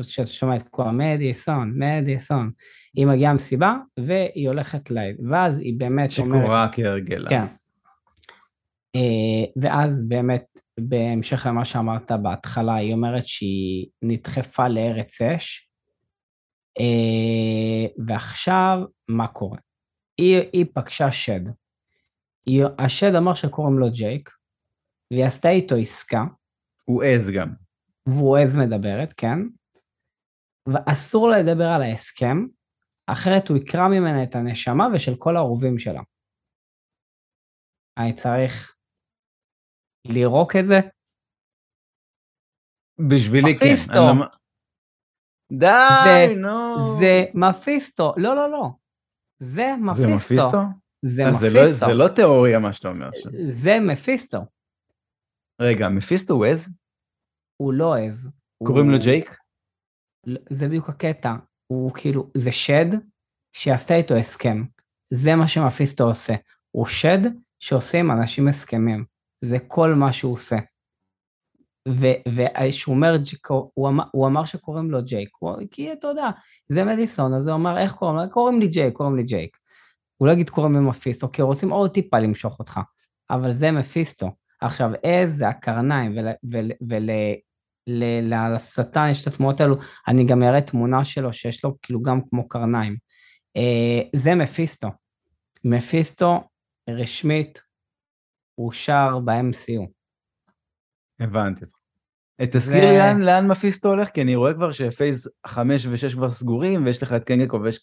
שאתה שומע את כל מדיסון, מדיסון, היא מגיעה מסיבה והיא הולכת לייד, ואז היא באמת אומרת... שקורה כהרגלה. כן. אה, ואז באמת בהמשך למה שאמרת בהתחלה, היא אומרת שהיא נדחפה לארץ אש, אה, ועכשיו מה קורה? היא, היא פגשה שד. השד אמר שקוראים לו ג'ייק, והיא עשתה איתו עסקה. הוא עז גם. והוא עז מדברת, כן. ואסור לה לדבר על ההסכם, אחרת הוא יקרא ממנה את הנשמה ושל כל האהובים שלה. אני צריך לירוק את זה? בשבילי כן. מפיסטו. לא... די, נו. זה מפיסטו. לא, לא, לא. זה מפיסטו. זה מפיסטו? זה מפיסטו. זה לא, זה לא תיאוריה מה שאתה אומר עכשיו. זה מפיסטו. רגע, מפיסטו הוא עז? הוא לא עז. קוראים הוא... לו ג'ייק? לא, זה בדיוק הקטע. הוא כאילו, זה שד שעשתה איתו הסכם. זה מה שמפיסטו עושה. הוא שד שעושה עם אנשים הסכמים. זה כל מה שהוא עושה. וכשהוא אומר, הוא אמר, הוא אמר שקוראים לו ג'ייק, הוא, כי אתה יודע, זה מדיסון, אז הוא אמר, איך קוראים לו? קוראים לי ג'ייק, קוראים לי ג'ייק. הוא לא יגיד קוראים מפיסטו, כי רוצים עוד טיפה למשוך אותך, אבל זה מפיסטו. עכשיו, עז זה הקרניים, ולשטן יש את התמונות האלו, אני גם אראה תמונה שלו שיש לו כאילו גם כמו קרניים. אה, זה מפיסטו. מפיסטו רשמית הוא שר ב-MCU. הבנתי. תזכיר לי לאן, לאן מפיסטו הולך, כי אני רואה כבר שפייס 5 ו-6 כבר סגורים, ויש לך את קנגקוב ויש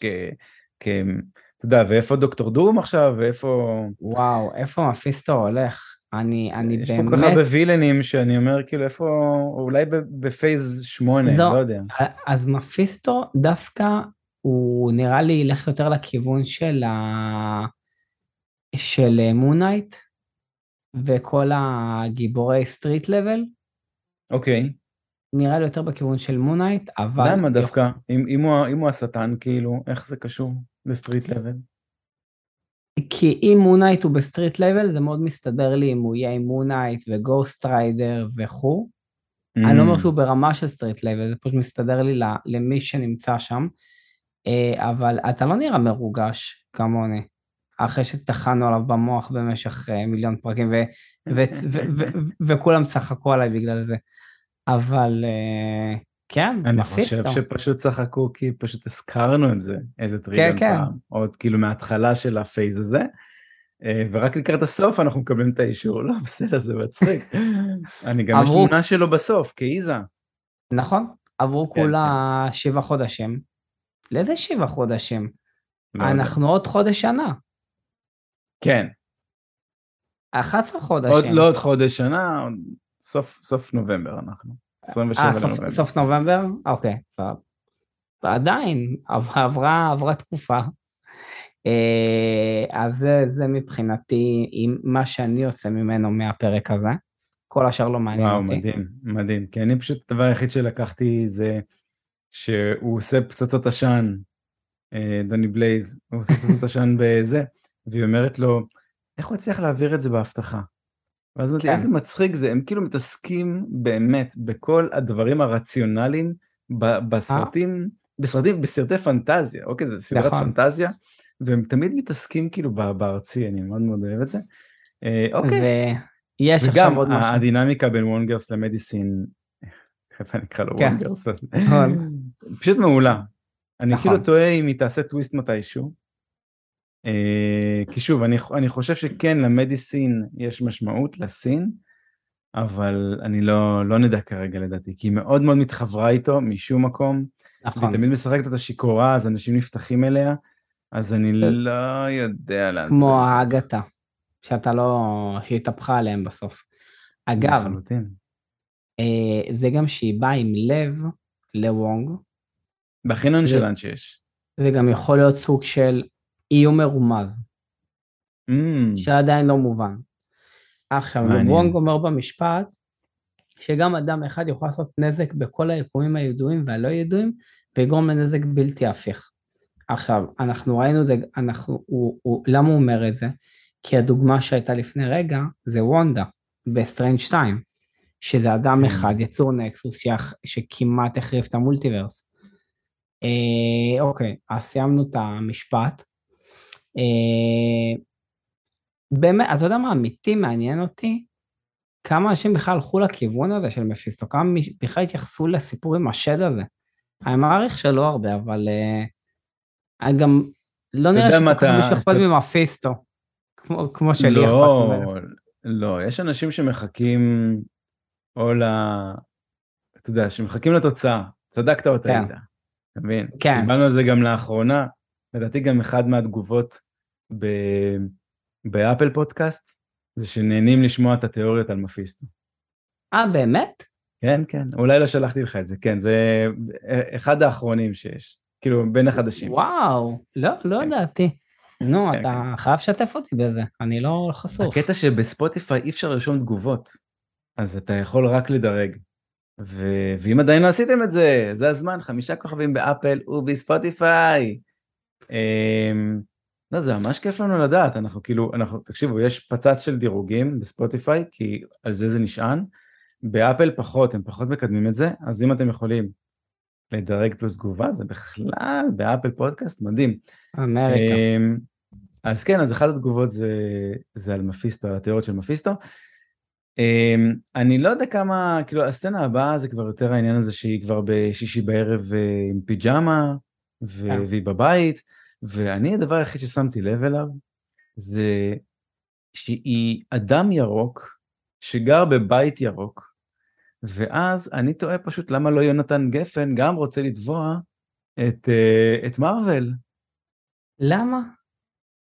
אתה יודע, ואיפה דוקטור דום עכשיו, ואיפה... וואו, איפה מפיסטו הולך? אני, אני יש באמת... יש פה כל כך הרבה וילנים שאני אומר, כאילו, איפה... אולי בפייז שמונה, לא, לא יודע. אז מפיסטו דווקא, הוא נראה לי ילך יותר לכיוון של ה... של מונייט, וכל הגיבורי סטריט לבל. אוקיי. נראה לי יותר בכיוון של Moon Knight, אבל... למה דווקא? אם, אם, הוא, אם הוא השטן, כאילו, איך זה קשור ל street level? כי אם Moon Knight הוא ב street level, זה מאוד מסתדר לי אם הוא יהיה עם Moon Knight ו Ghost Rider וכו'. Mm. אני לא אומר שהוא ברמה של street level, זה פשוט מסתדר לי למי שנמצא שם. אה, אבל אתה לא נראה מרוגש כמוני, אחרי שטחנו עליו במוח במשך אה, מיליון פרקים, וכולם צחקו עליי בגלל זה. אבל אה, כן, אני חושב שפשוט צחקו כי פשוט הזכרנו את זה איזה טריליון כן, כן. פעם, עוד כאילו מההתחלה של ה phase הזה, אה, ורק לקראת הסוף אנחנו מקבלים את האישור, לא בסדר זה מצחיק, אני גם יש תמונה שלו בסוף, כאיזה. נכון, עברו כן, כולה כן. שבעה חודשים. לאיזה שבעה חודשים? לא אנחנו יודע. עוד חודש שנה. כן. 11 חודשים. עוד לא עוד חודש שנה, סוף, סוף נובמבר אנחנו. 27 아, לנובמבר. סוף, סוף נובמבר? אוקיי, סבבה. עדיין, עברה, עברה תקופה. אה, אז זה, זה מבחינתי עם מה שאני יוצא ממנו מהפרק הזה. כל השאר לא מעניין וואו, אותי. וואו, מדהים, מדהים. כי אני פשוט, הדבר היחיד שלקחתי זה שהוא עושה פצצות עשן, אה, דוני בלייז, הוא עושה פצצות עשן בזה, והיא אומרת לו, איך הוא הצליח להעביר את זה בהבטחה? ואז אמרתי, כן. איזה מצחיק זה, הם כאילו מתעסקים באמת בכל הדברים הרציונליים בסרטים, בסרטים, בסרטי פנטזיה, אוקיי, זה סרט נכון. פנטזיה, והם תמיד מתעסקים כאילו בארצי, אני מאוד מאוד אוהב את זה. אה, אוקיי. ויש עכשיו עוד משהו. וגם הדינמיקה בין וונגרס למדיסין, איך אני אקרא לו כן. וונגרס, נכון. פשוט מעולה. אני נכון. כאילו תוהה אם היא תעשה טוויסט מתישהו. אה, כי שוב, אני, אני חושב שכן למדיסין יש משמעות, לסין, אבל אני לא, לא נדע כרגע לדעתי, כי היא מאוד מאוד מתחברה איתו משום מקום. נכון. והיא תמיד משחקת אותה שיכורה, אז אנשים נפתחים אליה, אז אני לא יודע לאן זה... כמו האגתה, שאתה לא... שהתהפכה עליהם בסוף. אגב, אה, זה גם שהיא באה עם לב לוונג. בחינון שלן שיש. זה גם יכול להיות סוג של איום מרומז, mm. שעדיין לא מובן. עכשיו, וונג אומר במשפט, שגם אדם אחד יכול לעשות נזק בכל היקומים הידועים והלא ידועים, ויגרום לנזק בלתי הפיך. עכשיו, אנחנו ראינו את זה, אנחנו, הוא, הוא, למה הוא אומר את זה? כי הדוגמה שהייתה לפני רגע זה וונדה ב Strange 2, שזה אדם כן. אחד, יצור nexus, שח, שכמעט החריב את ה multiverse. אה, אוקיי, אז סיימנו את המשפט. אה, באמת, אתה יודע מה אמיתי מעניין אותי? כמה אנשים בכלל הלכו לכיוון הזה של מפיסטו, כמה בכלל התייחסו לסיפור עם השד הזה. אני מעריך שלא הרבה, אבל uh, גם לא נראה שכל כך מישהו אכפת ממפיסטו, כמו, כמו שלי לא, אכפת ממנו. לא, יש אנשים שמחכים או ל... אתה יודע, שמחכים לתוצאה, צדקת או טעית, כן. אתה מבין? כן. קיבלנו על זה גם לאחרונה, לדעתי גם אחד מהתגובות ב... באפל פודקאסט, זה שנהנים לשמוע את התיאוריות על מפיסטו. אה, באמת? כן, כן, אולי לא שלחתי לך את זה, כן, זה אחד האחרונים שיש, כאילו בין החדשים. וואו, לא, לא כן. ידעתי. נו, כן, אתה כן. חייב לשתף אותי בזה, אני לא חשוף. הקטע שבספוטיפיי אי אפשר לרשום תגובות, אז אתה יכול רק לדרג. ו... ואם עדיין לא עשיתם את זה, זה הזמן, חמישה כוכבים באפל ובספוטיפיי. אמ, לא, זה ממש כיף לנו לדעת, אנחנו כאילו, אנחנו, תקשיבו, יש פצץ של דירוגים בספוטיפיי, כי על זה זה נשען, באפל פחות, הם פחות מקדמים את זה, אז אם אתם יכולים לדרג פלוס תגובה, זה בכלל באפל פודקאסט מדהים. אמריקה. אמ, אז כן, אז אחת התגובות זה, זה על מפיסטו, על התיאוריות של מפיסטו. אמ, אני לא יודע כמה, כאילו הסצנה הבאה זה כבר יותר העניין הזה שהיא כבר בשישי בערב אה, עם פיג'מה, ו-. כן. והיא בבית. ואני הדבר היחיד ששמתי לב אליו זה שהיא אדם ירוק שגר בבית ירוק, ואז אני תוהה פשוט למה לא יונתן גפן גם רוצה לתבוע את, uh, את מארוול. למה?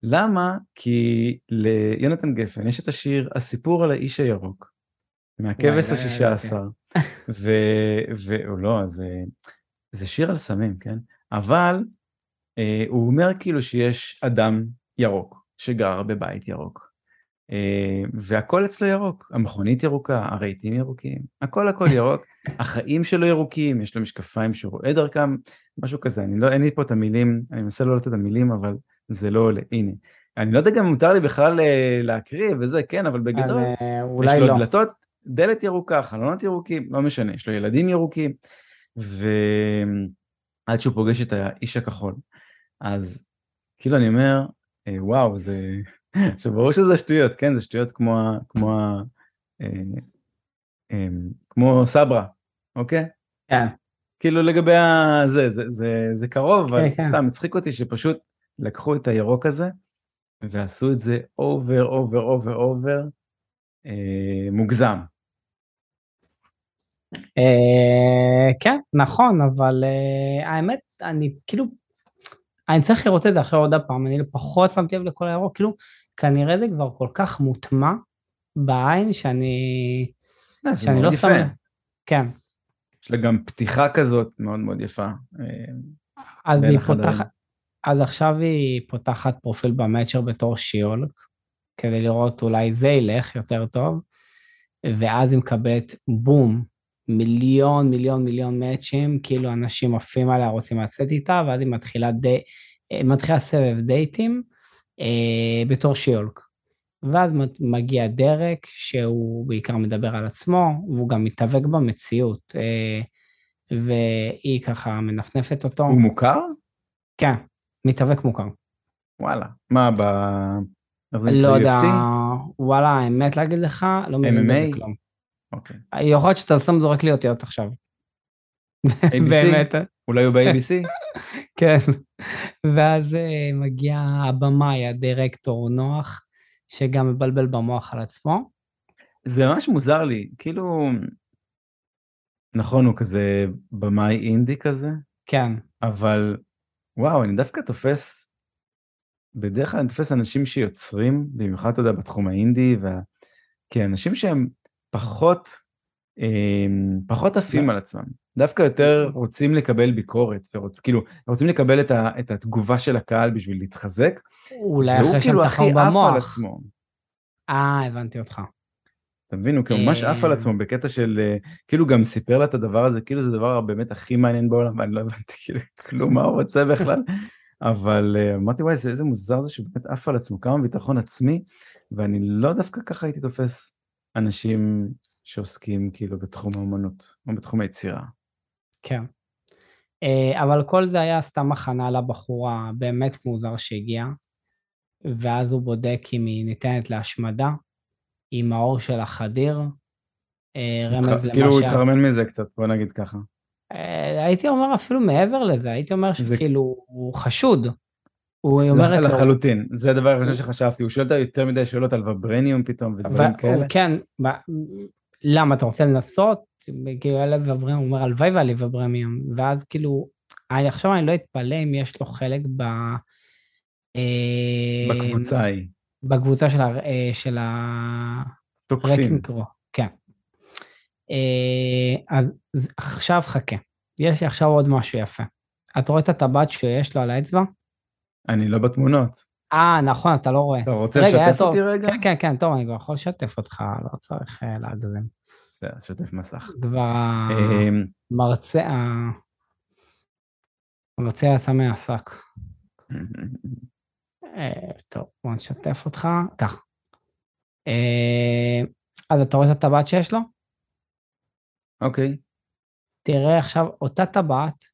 למה? כי ליונתן גפן יש את השיר הסיפור על האיש הירוק, מהכבש וואי, השישה לא עשר, ו... ו... או לא, זה... זה שיר על סמים, כן? אבל אה, הוא אומר כאילו שיש אדם ירוק שגר בבית ירוק. אה, והכל אצלו ירוק, המכונית ירוקה, הרהיטים ירוקים, הכל הכל ירוק, החיים שלו ירוקים, יש לו משקפיים שהוא רואה דרכם, משהו כזה, אני לא, אין לי פה את המילים, אני מנסה לא לתת את המילים, אבל זה לא עולה, הנה. אני לא יודע גם אם מותר לי בכלל אה, להקריא וזה, כן, אבל בגדול, אה, יש לו לא. דלתות, דלת ירוקה, חלונות ירוקים, לא משנה, יש לו ילדים ירוקים, ועד שהוא פוגש את האיש הכחול. אז כאילו אני אומר, אה, וואו, זה... עכשיו ברור שזה שטויות, כן? זה שטויות כמו. כמו ה... אה, אה, כמו סברה, אוקיי? כן. כאילו לגבי ה... זה, זה, זה, זה קרוב, אבל כן, כן. סתם הצחיק אותי שפשוט לקחו את הירוק הזה ועשו את זה over, over, over, over, אה, מוגזם. אה, כן, נכון, אבל אה, האמת, אני כאילו, אני צריך לראות את זה עכשיו עוד פעם, אני פחות שמתי לב לכל הירוק, כאילו, כנראה זה כבר כל כך מוטמע בעין שאני, אה, שאני לא. שם, כן, יש לה גם פתיחה כזאת מאוד מאוד יפה. אז היא. פותחת, אז עכשיו היא פותחת פרופיל במאצ'ר בתור שיולק, כדי לראות אולי זה ילך יותר טוב, ואז היא מקבלת בום, מיליון מיליון מיליון מאצ'ים, כאילו אנשים עפים עליה, רוצים לצאת איתה, ואז היא מתחילה, די, אה, מתחילה סבב דייטים אה, בתור שיולק. ואז מגיע דרק, שהוא בעיקר מדבר על עצמו, והוא גם מתאבק במציאות, אה, והיא ככה מנפנפת אותו. הוא מוכר? כן, מתאבק מוכר. וואלה. מה, ב... לא? יודע? וואלה, האמת להגיד לך, לא מבין בזה? כלום. אוקיי. יכול להיות שאתה שם זורק לי אותיות עכשיו. באמת, אולי הוא ב-ABC? כן. ואז אה, מגיע הבמאי, הדירקטור נוח, שגם מבלבל במוח על עצמו. זה ממש מוזר לי, כאילו... נכון, הוא כזה במאי אינדי כזה, כן, אבל וואו, אני דווקא תופס, בדרך כלל אני תופס אנשים שיוצרים, במיוחד, אתה יודע, בתחום האינדי, וה... כי אנשים שהם פחות, אה, פחות עפים על עצמם, דווקא יותר רוצים לקבל ביקורת, ורוצ... כאילו, רוצים לקבל את, ה... את התגובה של הקהל בשביל להתחזק, אולי והוא אחרי כאילו שהם הכי תחרו עף על במוח. עצמו. אה, הבנתי אותך. אתה מבין, הוא כאילו ממש עף על אה. עצמו בקטע של, אה, כאילו גם סיפר לה את הדבר הזה, כאילו זה הדבר באמת הכי מעניין בעולם, ואני לא הבנתי כאילו כלום מה הוא רוצה בכלל, אבל אה, אמרתי וואי, זה איזה מוזר זה שהוא באמת עף על עצמו, כמה ביטחון עצמי, ואני לא דווקא ככה הייתי תופס אנשים שעוסקים כאילו בתחום האומנות, או בתחום היצירה. כן. אה, אבל כל זה היה סתם הכנה לבחורה באמת מוזר שהגיעה, ואז הוא בודק אם היא ניתנת להשמדה, עם האור של החדיר, אה, רמז למה כאילו הוא התחרמן מזה קצת, בוא נגיד ככה. אה, הייתי אומר אפילו מעבר לזה, הייתי אומר זה- שכאילו הוא חשוד. הוא אומרת לו, לחלוטין, זה הדבר הראשון שחשבתי, הוא שואל אותה יותר מדי שאלות על וברניום פתאום ודברים כאלה. כן, ב- למה אתה רוצה לנסות? כאילו אלה וברמיום, הוא אומר הלוואי ועלי וברמיום, ואז כאילו, אני עכשיו אני לא אתפלא אם יש לו חלק ב... אה, בקבוצה ההיא, בקבוצה של ה... אה, של ה... תוקפים. כן. אה, אז עכשיו חכה, יש לי עכשיו עוד משהו יפה. אתה רואה את הטבעת שיש לו על האצבע? אני לא בתמונות. אה, נכון, אתה לא רואה. אתה רוצה לשתף טוב. אותי רגע? כן, כן, כן, טוב, אני כבר יכול לשתף אותך, לא צריך אה, להגזים. בסדר, שתף מסך. כבר אמ, המרצה, ה- המרצה יצא מהשק. אה, טוב, בוא נשתף אותך. כך. אה, אז אתה רואה את הטבעת שיש לו? אוקיי, תראה עכשיו אותה טבעת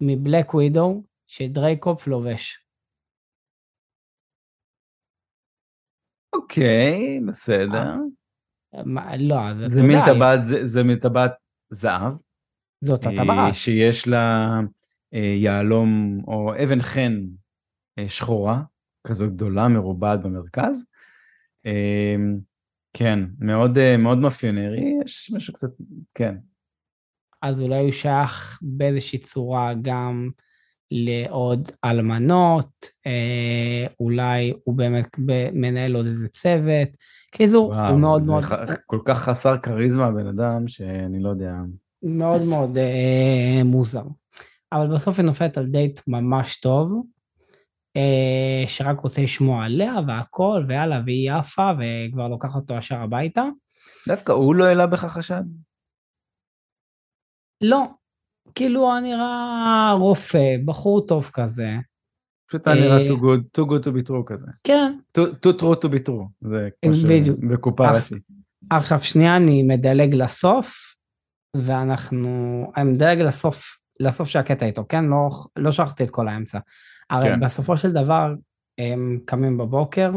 מבלק ווידו שדרייקופ לובש. אוקיי, בסדר. מה, לא, אז אתה זה מין יודע, טבעת, זה- זה מין טבעת זהב, זאת אה, הטבעת. שיש לה אה, יהלום או אבן חן אה, שחורה, כזו גדולה, מרובעת במרכז. אה, כן, מאוד אה, מאוד מאפיונרי, יש משהו קצת, כן. אז אולי הוא שייך באיזושהי צורה גם לעוד אלמנות, אה, אולי הוא באמת מנהל עוד איזה צוות. קיצור, הוא מאוד מאוד, ח- כל כך חסר כריזמה הבן אדם, שאני לא יודע. מאוד מאוד אה, מוזר. אבל בסוף היא נופלת על דייט ממש טוב, אה, שרק רוצה לשמוע עליה והכל, ויאללה, והיא עפה, וכבר לוקח אותו ישר הביתה. דווקא הוא לא העלה בך חשד? לא, כאילו היה נראה רופא, בחור טוב כזה. פשוט היה נראה אה, too good, too good to be true כזה. כן, too true to be true, זה כמו. שבקופה ראשית. עכשיו שנייה אני מדלג לסוף, ואנחנו, אני מדלג לסוף, לסוף של הקטע איתו, כן? לא, לא שכחתי את כל האמצע. הרי כן. בסופו של דבר הם קמים בבוקר,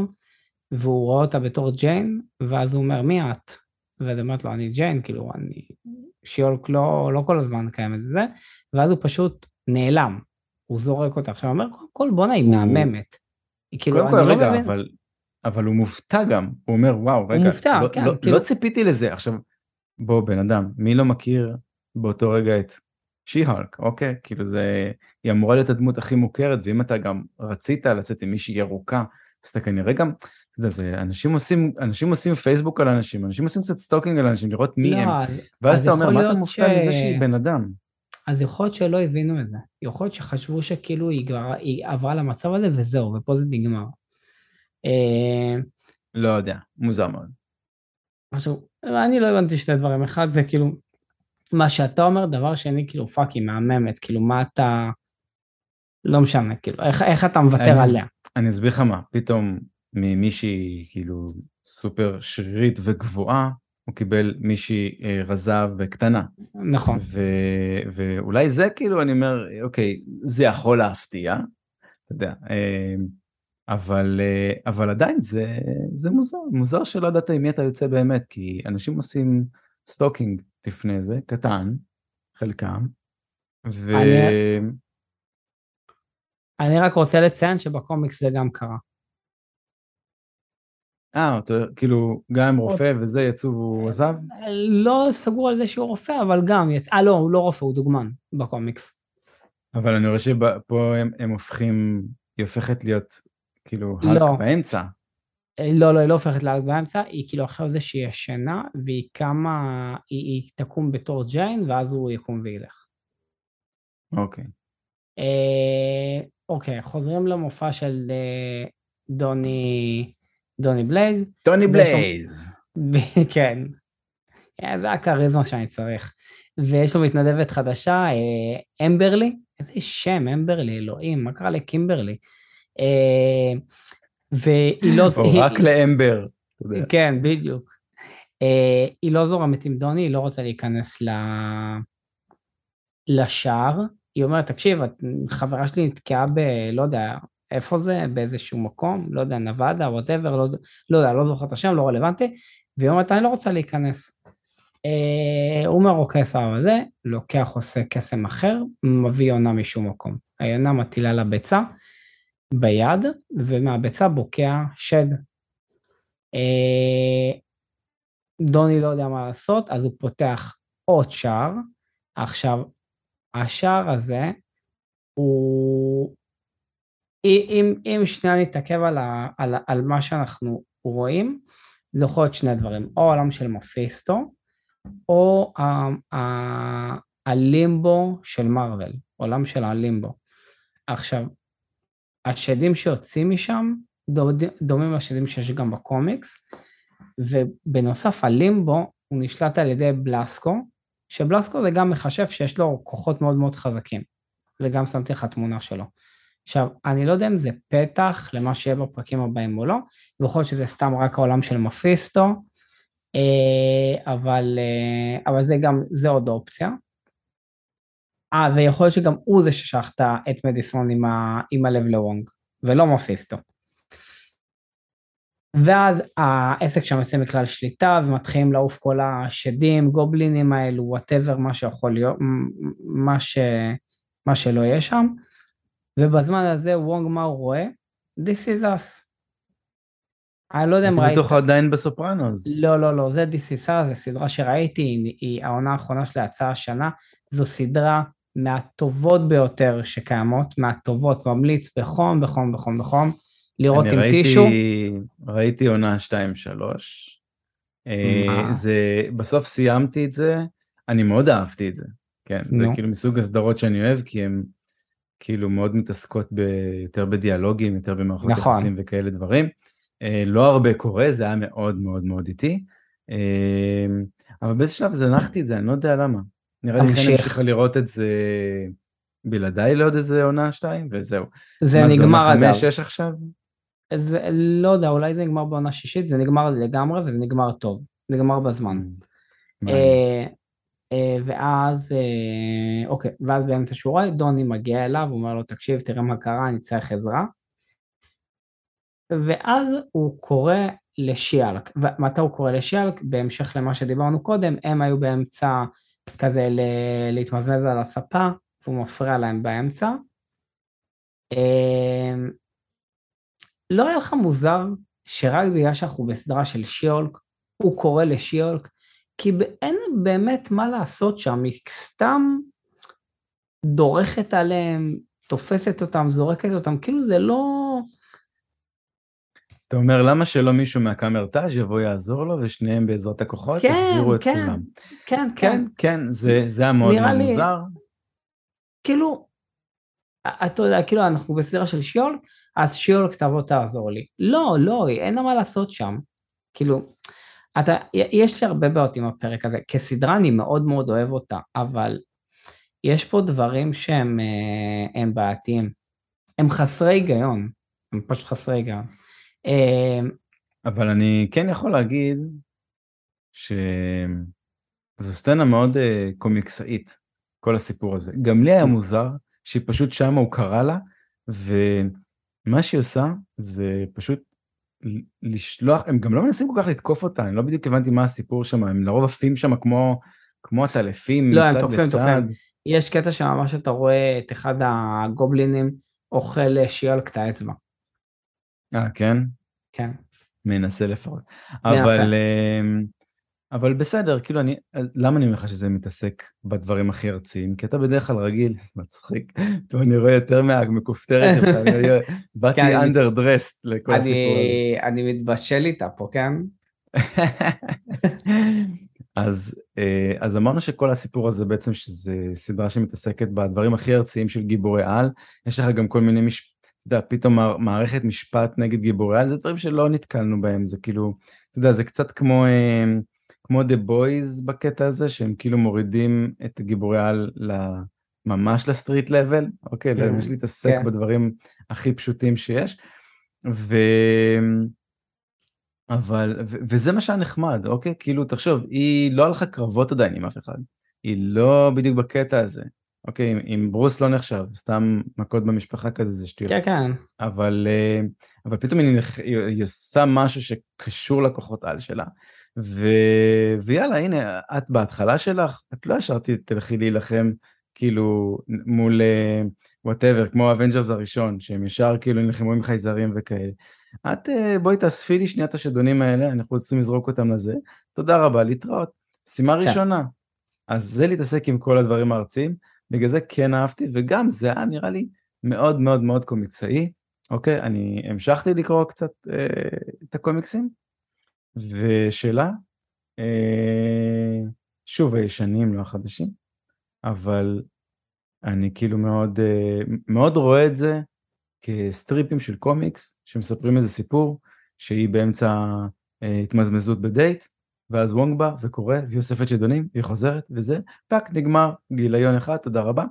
והוא רואה אותה בתור ג'יין, ואז הוא אומר, מי את? ואז אומרת לו, אני ג'יין, כאילו, אני... שיולק לא, לא כל הזמן קיימת את זה, ואז הוא פשוט נעלם. הוא זורק אותה. עכשיו, הוא אומר, קודם כל, בואנה, היא מהממת. כאילו, קודם כל, לא רגע, מבין... אבל, אבל הוא מופתע גם, הוא אומר, וואו, רגע, מופתע, לא, כן, לא, כאילו- לא ציפיתי לזה. עכשיו, בוא, בן אדם, מי לא מכיר באותו רגע את She-Hulk, אוקיי? כאילו זה, היא אמורה להיות הדמות הכי מוכרת, ואם אתה גם רצית לצאת עם מישהי ירוקה, אז אתה כנראה גם, אתה יודע, זה, אנשים עושים, אנשים עושים פייסבוק על אנשים, אנשים עושים קצת stalking על אנשים, לראות מי לא, הם, אז- ואז אז אתה אומר, מה אתה מופתע ש- מזה שהיא בן אדם? אז יכול להיות שלא הבינו את זה. יכול להיות שחשבו שכאילו היא, כבר, היא עברה למצב הזה וזהו, ופה זה נגמר. אה, לא יודע, מוזר מאוד. עכשיו, אני לא הבנתי שני דברים. אחד זה כאילו, מה שאתה אומר, דבר שני, כאילו, fuck, היא מהממת, כאילו, מה אתה... לא משנה, כאילו, איך, איך אתה מוותר אני- עליה? אני אסביר לך מה, פתאום ממישהי כאילו סופר שרירית וגבוהה, הוא קיבל מישהי אה, רזה וקטנה. נכון. ו, ואולי זה כאילו, אני אומר, אוקיי, זה יכול להפתיע, אתה יודע, אה, אבל, אה, אבל עדיין זה, זה מוזר, מוזר שלא ידעת עם מי אתה יוצא באמת, כי אנשים עושים stalking לפני זה, קטן, חלקם, ו... אני- אני רק רוצה לציין שבקומיקס זה גם קרה. אה, כאילו, גם עם רופא וזה יצאו והוא עזב? לא סגור על זה שהוא רופא, אבל גם יצא... אה, לא, הוא לא רופא, הוא דוגמן בקומיקס. אבל אני רואה שפה הם, הם הופכים, היא הופכת להיות כאילו לא. האק באמצע. אה, לא, לא, היא לא הופכת לאלק באמצע, היא כאילו אחרי זה שהיא ישנה, והיא קמה, היא, היא תקום בתור ג'יין, ואז הוא יקום וילך. אוקיי. אה, אוקיי, חוזרים למופע של אה, דוני, דוני בלייז. ושם- בלייז. כן. אה, זה הכריזמה שאני צריך. ויש לו מתנדבת חדשה, אה, אמברלי, איזה שם, אמברלי, אלוהים, מה קרה לקימברלי? והיא לא... או רק לאמבר. כן, בדיוק. היא לא זורמת עם דוני, היא לא רוצה להיכנס ל... לשער. היא אומרת, תקשיב, חברה שלי נתקעה ב... לא יודע, איפה זה? באיזשהו מקום? לא יודע, נבדה, וואטאבר, לא, לא יודע, לא זוכר את השם, לא רלוונטי. והיא אומרת, אני לא רוצה להיכנס. אה, הוא אומר, אוקיי, סבבה, זה, לוקח, עושה קסם אחר, מביא יונה משום מקום. היונה מטילה לה ביצה ביד, ומהביצה בוקע שד. אה, דוני לא יודע מה לעשות, אז הוא פותח עוד שער. עכשיו, השער הזה הוא... אם, אם שנייה נתעכב על, ה, על, על מה שאנחנו רואים, זה יכול להיות שני דברים, או העולם של מפיסטו, או ה- ה- הלימבו של מארוול, עולם של הלימבו. עכשיו, השדים שיוצאים משם דומים לשדים שיש גם בקומיקס, ובנוסף הלימבו הוא נשלט על ידי בלסקו, שבלסקו זה גם מחשב שיש לו כוחות מאוד מאוד חזקים, וגם שמתי לך תמונה שלו. עכשיו, אני לא יודע אם זה פתח למה שיהיה בפרקים הבאים או לא, ויכול להיות שזה סתם רק העולם של מפיסטו, אה, אבל, אה, אבל זה גם, זה עוד אופציה. אה, ויכול להיות שגם הוא זה ה- את מדיסון עם, ה, עם הלב לוונג, ולא מפיסטו. ואז העסק שם יוצא מכלל שליטה, ומתחילים לעוף כל השדים, גובלינים האלו, whatever, מה שיכול להיות, מה, ש, מה שלא יהיה שם. ובזמן הזה וונג מה הוא רואה? This is us. אני לא יודע אם הייתי ראית. בטוח עדיין ב Sopranos. לא, לא, לא, זה This is us, זו סדרה שראיתי, היא, היא העונה האחרונה שלה יצאה השנה, זו סדרה מהטובות ביותר שקיימות, מהטובות, ממליץ בחום, בחום, בחום, בחום, לראות עם ראיתי, טישו. ראיתי עונה 2-3. מה? זה, בסוף סיימתי את זה, אני מאוד אהבתי את זה. כן, זה נו. כאילו מסוג הסדרות שאני אוהב, כי הן כאילו מאוד מתעסקות ב, יותר בדיאלוגים, יותר במערכות נכון. יחסים וכאלה דברים. אה, לא הרבה קורה, זה היה מאוד מאוד מאוד איטי. אה, אבל באיזה שלב זנחתי את זה, אני לא יודע למה. נראה לי תמשיך. המשיכה לראות את זה בלעדיי לעוד איזה עונה שתיים, וזהו. זה מה, נגמר עונה אגב. חמש, שש עכשיו? זה, לא יודע, אולי זה נגמר בעונה שישית, זה נגמר לגמרי וזה נגמר טוב. נגמר בזמן. מעניין. אה, אה, ואז, אה, אוקיי, ואז באמצע שורה דוני מגיע אליו, אומר לו, תקשיב, תראה מה קרה, אני צריך עזרה. ואז הוא קורא לשיאלק. ומתי הוא קורא לשיאלק? בהמשך למה שדיברנו קודם, הם היו באמצע כזה ל- להתמזמז על הספה, והוא מפריע להם באמצע. לא היה לך מוזר שרק בגלל שאנחנו בסדרה של שיולק, הוא קורא לשיולק, כי אין באמת מה לעשות שם, היא סתם דורכת עליהם, תופסת אותם, זורקת אותם, כאילו זה לא... אתה אומר, למה שלא מישהו מהקאמרטאז' יבוא יעזור לו, ושניהם בעזרת הכוחות כן, יחזירו את כן, כולם? כן, כן, כן, כן, זה זה היה מאוד נראה מאוד לי- מוזר. כאילו, אתה יודע, כאילו אנחנו בסדרה של שיולק, אז שיולק תבוא תעזור לי. לא, לא, אין לה מה לעשות שם. כאילו, אתה, יש לי הרבה בעיות עם הפרק הזה. כסדרה אני מאוד מאוד אוהב אותה, אבל יש פה דברים שהם אה, הם בעייתיים. הם חסרי היגיון, הם פשוט חסרי היגיון. אה, אבל אני כן יכול להגיד שזו סצנה מאוד אה, קומיקסאית, כל הסיפור הזה. גם לי היה מוזר שהיא פשוט שמה הוא קרא לה, ומה שהיא עושה זה פשוט לשלוח, הם גם לא מנסים כל כך לתקוף אותה, אני לא בדיוק הבנתי מה הסיפור שם, הם לרוב עפים שם כמו, כמו הטלפים לא, מצד תוקפים, לצד. תוקפים. יש קטע שממש אתה רואה את אחד הגובלינים אוכל אה, שיולק את האצבע. אה, כן? כן. מנסה לפחות. מנסה. אבל, אמ, אבל בסדר, כאילו אני, למה אני אומר לך שזה מתעסק בדברים הכי ארציים? כי אתה בדרך כלל רגיל, זה מצחיק, טוב, אני רואה יותר מהמכופתרת שלך, באתי כן, underdressed לכל הסיפור הזה. אני, מתבשל איתה פה, כן? אז, אה, אז אמרנו שכל הסיפור הזה בעצם שזה סדרה שמתעסקת בדברים הכי ארציים של גיבורי על, יש לך גם כל מיני מש... אתה יודע, פתאום מע- מערכת משפט נגד גיבורי על, זה דברים שלא נתקלנו בהם, זה כאילו, אתה יודע, זה קצת כמו, אה, כמו The Boys בקטע הזה, שהם כאילו מורידים את גיבורי על ל- ממש לסטריט לבל, אוקיי, Mhm, ממש להתעסק כן. בדברים הכי פשוטים שיש, ו... אבל, ו- וזה מה שהיה נחמד, אוקיי? כאילו, תחשוב, היא לא הלכה קרבות עדיין עם אף אחד. היא לא בדיוק בקטע הזה. אוקיי, אם, אם ברוס לא נחשב, סתם מכות במשפחה כזה, זה שטויות. כן, כן. אבל, אה, אבל פתאום היא, נח- היא עושה משהו שקשור לכוחות על שלה. ו, ויאללה, הנה, את בהתחלה שלך, את לא ישר תלכי להילחם כאילו מול whatever, כמו ה Avengers הראשון, שהם ישר כאילו נלחמו עם חייזרים וכאלה. את אה, בואי תאספי לי שנייה את השדונים האלה, אנחנו רוצים לזרוק אותם לזה. תודה רבה, להתראות. משימה כן. ראשונה. אז זה להתעסק עם כל הדברים הארציים, בגלל זה כן אהבתי, וגם זה היה נראה לי מאוד מאוד מאוד קומיקסאי. אוקיי, אני המשכתי לקרוא קצת אה, את הקומיקסים, ושאלה, אה, שוב הישנים, לא החדשים, אבל אני כאילו מאוד, אה, מאוד רואה את זה כסטריפים של קומיקס שמספרים איזה סיפור שהיא באמצע אה, התמזמזות בדייט, ואז וונג בא וקורא, והיא אוספת שדונים, והיא חוזרת, וזה, fuck, נגמר, גיליון אחד, תודה רבה.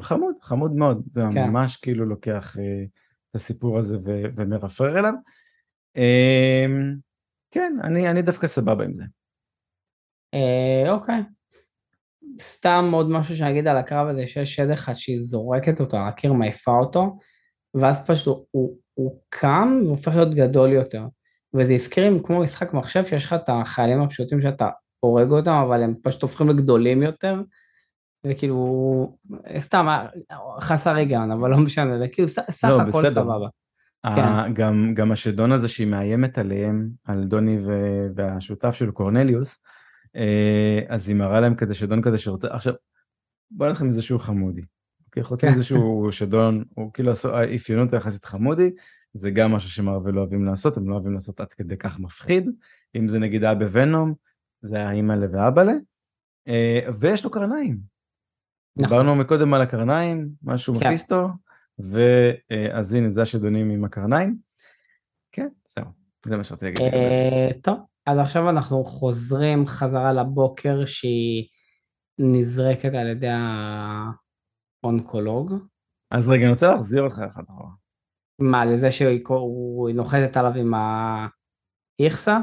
חמוד, חמוד מאוד, זה כן. ממש כאילו לוקח את הסיפור הזה ומרפרר אליו. כן, אני, אני דווקא סבבה עם זה. אה, אוקיי. סתם עוד משהו שאני אגיד על הקרב הזה, שיש שד אחד שהיא זורקת אותו, הקיר מעיפה אותו, ואז פשוט הוא, הוא, הוא קם והופך להיות גדול יותר. וזה הזכיר לי כמו משחק מחשב שיש לך את החיילים הפשוטים שאתה הורג אותם, אבל הם פשוט הופכים לגדולים יותר. וכאילו, סתם, חסר היגיון, אבל לא משנה, זה כאילו סך לא, הכל בסדר. סבבה. ה- כן. גם, גם השדון הזה שהיא מאיימת עליהם, על דוני ו- והשותף שלו, קורנליוס, אה, אז היא מראה להם כזה שדון כזה שרוצה, עכשיו, בוא נלך עם איזה שהוא חמודי. אוקיי, חוץ מזה שהוא שדון, הוא כאילו האפיונות היחסית חמודי, זה גם משהו שמרוויל לא אוהבים לעשות, הם לא אוהבים לעשות עד כדי כך מפחיד. אם זה נגיד היה בוונום, זה האימא'לה ואבאלה. אה, ויש לו קרניים. נכון. דיברנו מקודם על הקרניים, משהו כן. מפיסטו, ואז הנה זה השדונים עם הקרניים. כן, זהו, זה מה שרציתי להגיד. אה, טוב, אז עכשיו אנחנו חוזרים חזרה לבוקר שהיא נזרקת על ידי האונקולוג. אז רגע, אני רוצה להחזיר אותך אחד אחורה. מה, לזה שהיא נוחתת עליו עם האיכסה?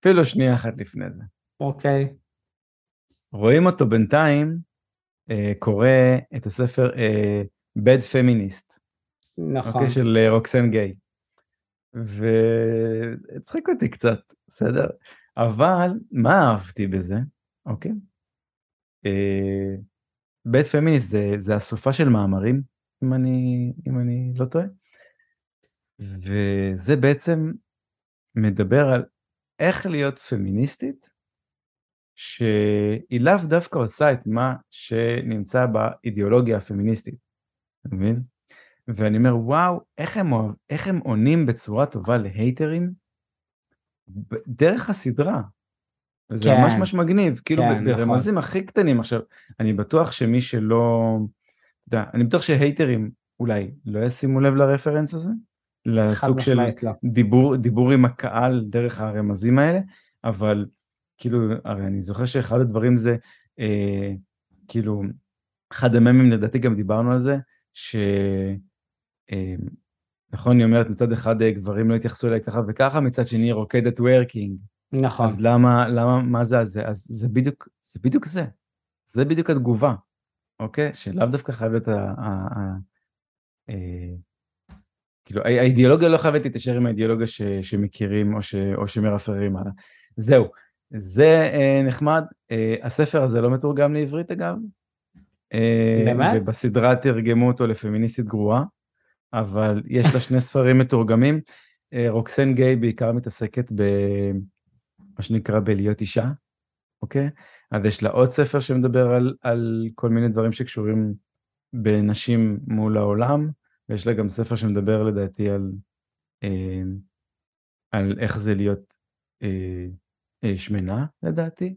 אפילו שנייה אחת לפני זה. אוקיי. רואים אותו בינתיים קורא את הספר אה, Bad Feminist. נכון. אוקיי, של אה, רוקסן גיי. והצחיק אותי קצת, בסדר? אבל מה אהבתי בזה, אוקיי? אה, בית פמיניסט זה, זה אסופה של מאמרים, אם אני, אם אני לא טועה. וזה בעצם מדבר על איך להיות פמיניסטית, שהיא לאו דווקא עושה את מה שנמצא באידיאולוגיה הפמיניסטית, אתה מבין? ואני אומר, וואו, איך הם, איך הם עונים בצורה טובה להייטרים דרך הסדרה. זה כן, ממש ממש מגניב, כאילו כן, ברמזים נכון. הכי קטנים. עכשיו, אני בטוח שמי שלא, אתה יודע, אני בטוח שהייטרים אולי לא ישימו לב לרפרנס הזה, לסוג של לא. דיבור, דיבור עם הקהל דרך הרמזים האלה, אבל כאילו, הרי אני זוכר שאחד הדברים זה, אה, כאילו, אחד הממים לדעתי גם דיברנו על זה, ש... אה, נכון, היא אומרת מצד אחד אה, גברים לא התייחסו אליי ככה וככה, מצד שני רוקדת וורקינג. נכון. אז למה, למה, מה זה הזה? אז זה בדיוק, זה בדיוק זה. זה בדיוק התגובה, אוקיי? שלאו דווקא חייב להיות ה... ה, ה אה, כאילו, האידיאולוגיה לא חייבת להתיישר עם האידיאולוגיה ש, שמכירים או, ש, או שמרפררים עליה. זהו, זה אה, נחמד. אה, הספר הזה לא מתורגם לעברית אגב. אה, באמת? ובסדרה תרגמו אותו לפמיניסטית גרועה. אבל יש לה שני ספרים מתורגמים. אה, רוקסן גיי בעיקר מתעסקת במה שנקרא בלהיות אישה, אוקיי? אז יש לה עוד ספר שמדבר על, על כל מיני דברים שקשורים בנשים מול העולם, ויש לה גם ספר שמדבר לדעתי על, אה, על איך זה להיות אה, שמנה לדעתי.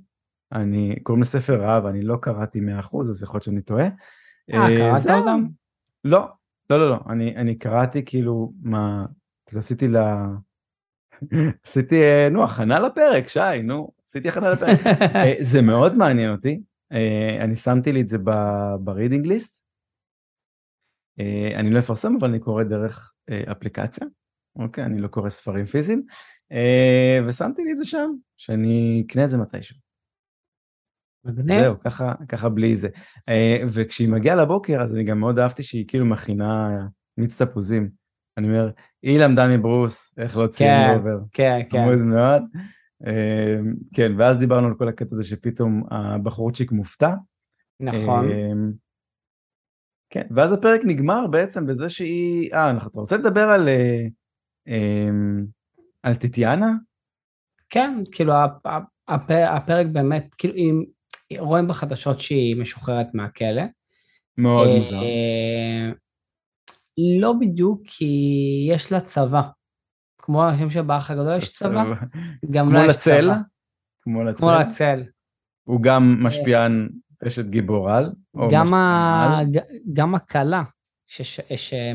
אני, קוראים לספר רעב, אני לא קראתי 100% אז יכול להיות שאני טועה. אה, קראת אותם? לא, לא, לא, לא, אני, אני קראתי כאילו, מה, כאילו עשיתי לה... עשיתי, אה, נו, הכנה לפרק, שי, נו, עשיתי הכנה לפרק. אה, זה מאוד מעניין אותי, אה, אני שמתי לי את זה ב reading list. אני לא אפרסם, אבל אני קורא דרך אפליקציה, אוקיי? אני לא קורא ספרים פיזיים, ושמתי לי את זה שם, שאני אקנה את זה מתישהו. מגניב. זהו, ככה, ככה בלי זה. אה, וכשהיא מגיעה לבוקר, אז אני גם מאוד אהבתי שהיא כאילו מכינה מיץ תפוזים. אני אומר, היא למדה מברוס איך להוציא כן, רובר. כן, כן. עמוד מאוד. אה, כן, ואז דיברנו על כל הקטע הזה שפתאום הבחורצ'יק מופתע. נכון. אה, כן, ואז הפרק נגמר בעצם בזה שהיא... אה, אתה רוצה לדבר על... על טיטיאנה? כן, כאילו הפרק באמת, כאילו אם רואים בחדשות שהיא משוחררת מהכלא. מאוד אה, מוזר. לא בדיוק, כי יש לה צבא. כמו השם של באח הגדול יש צבא, גם לה יש צבא. כמו לצל? כמו לצל. הוא גם משפיען אשת גיבור על? גם הכלה,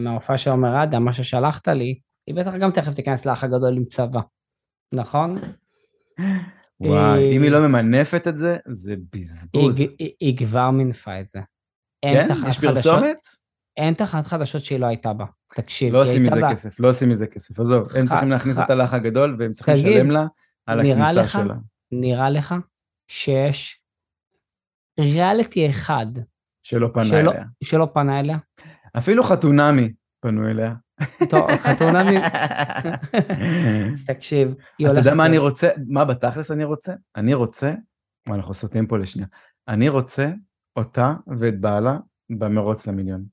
מההופעה של עומר אדם, מה ששלחת לי, היא בטח גם תכף תיכנס לאח הגדול עם צבא, נכון? וואי, אם היא לא ממנפת את זה, זה בזבוז. היא כבר מינפה את זה. כן? יש פרסומת? אין תחנת חדשות שהיא לא הייתה בה. תקשיב, לא עושים מזה כסף, לא עושים מזה כסף. עזוב, הם צריכים להכניס את הלך הגדול, והם צריכים לשלם לה על הכניסה שלה. נראה לך שיש ריאליטי אחד שלא פנה אליה. שלא פנה אליה. אפילו חתונמי פנו אליה. טוב, חתונה מ... תקשיב, אתה יודע מה אני רוצה? מה בתכלס אני רוצה? אני רוצה, אנחנו סוטים פה לשנייה, אני רוצה אותה ואת בעלה במרוץ למיליון.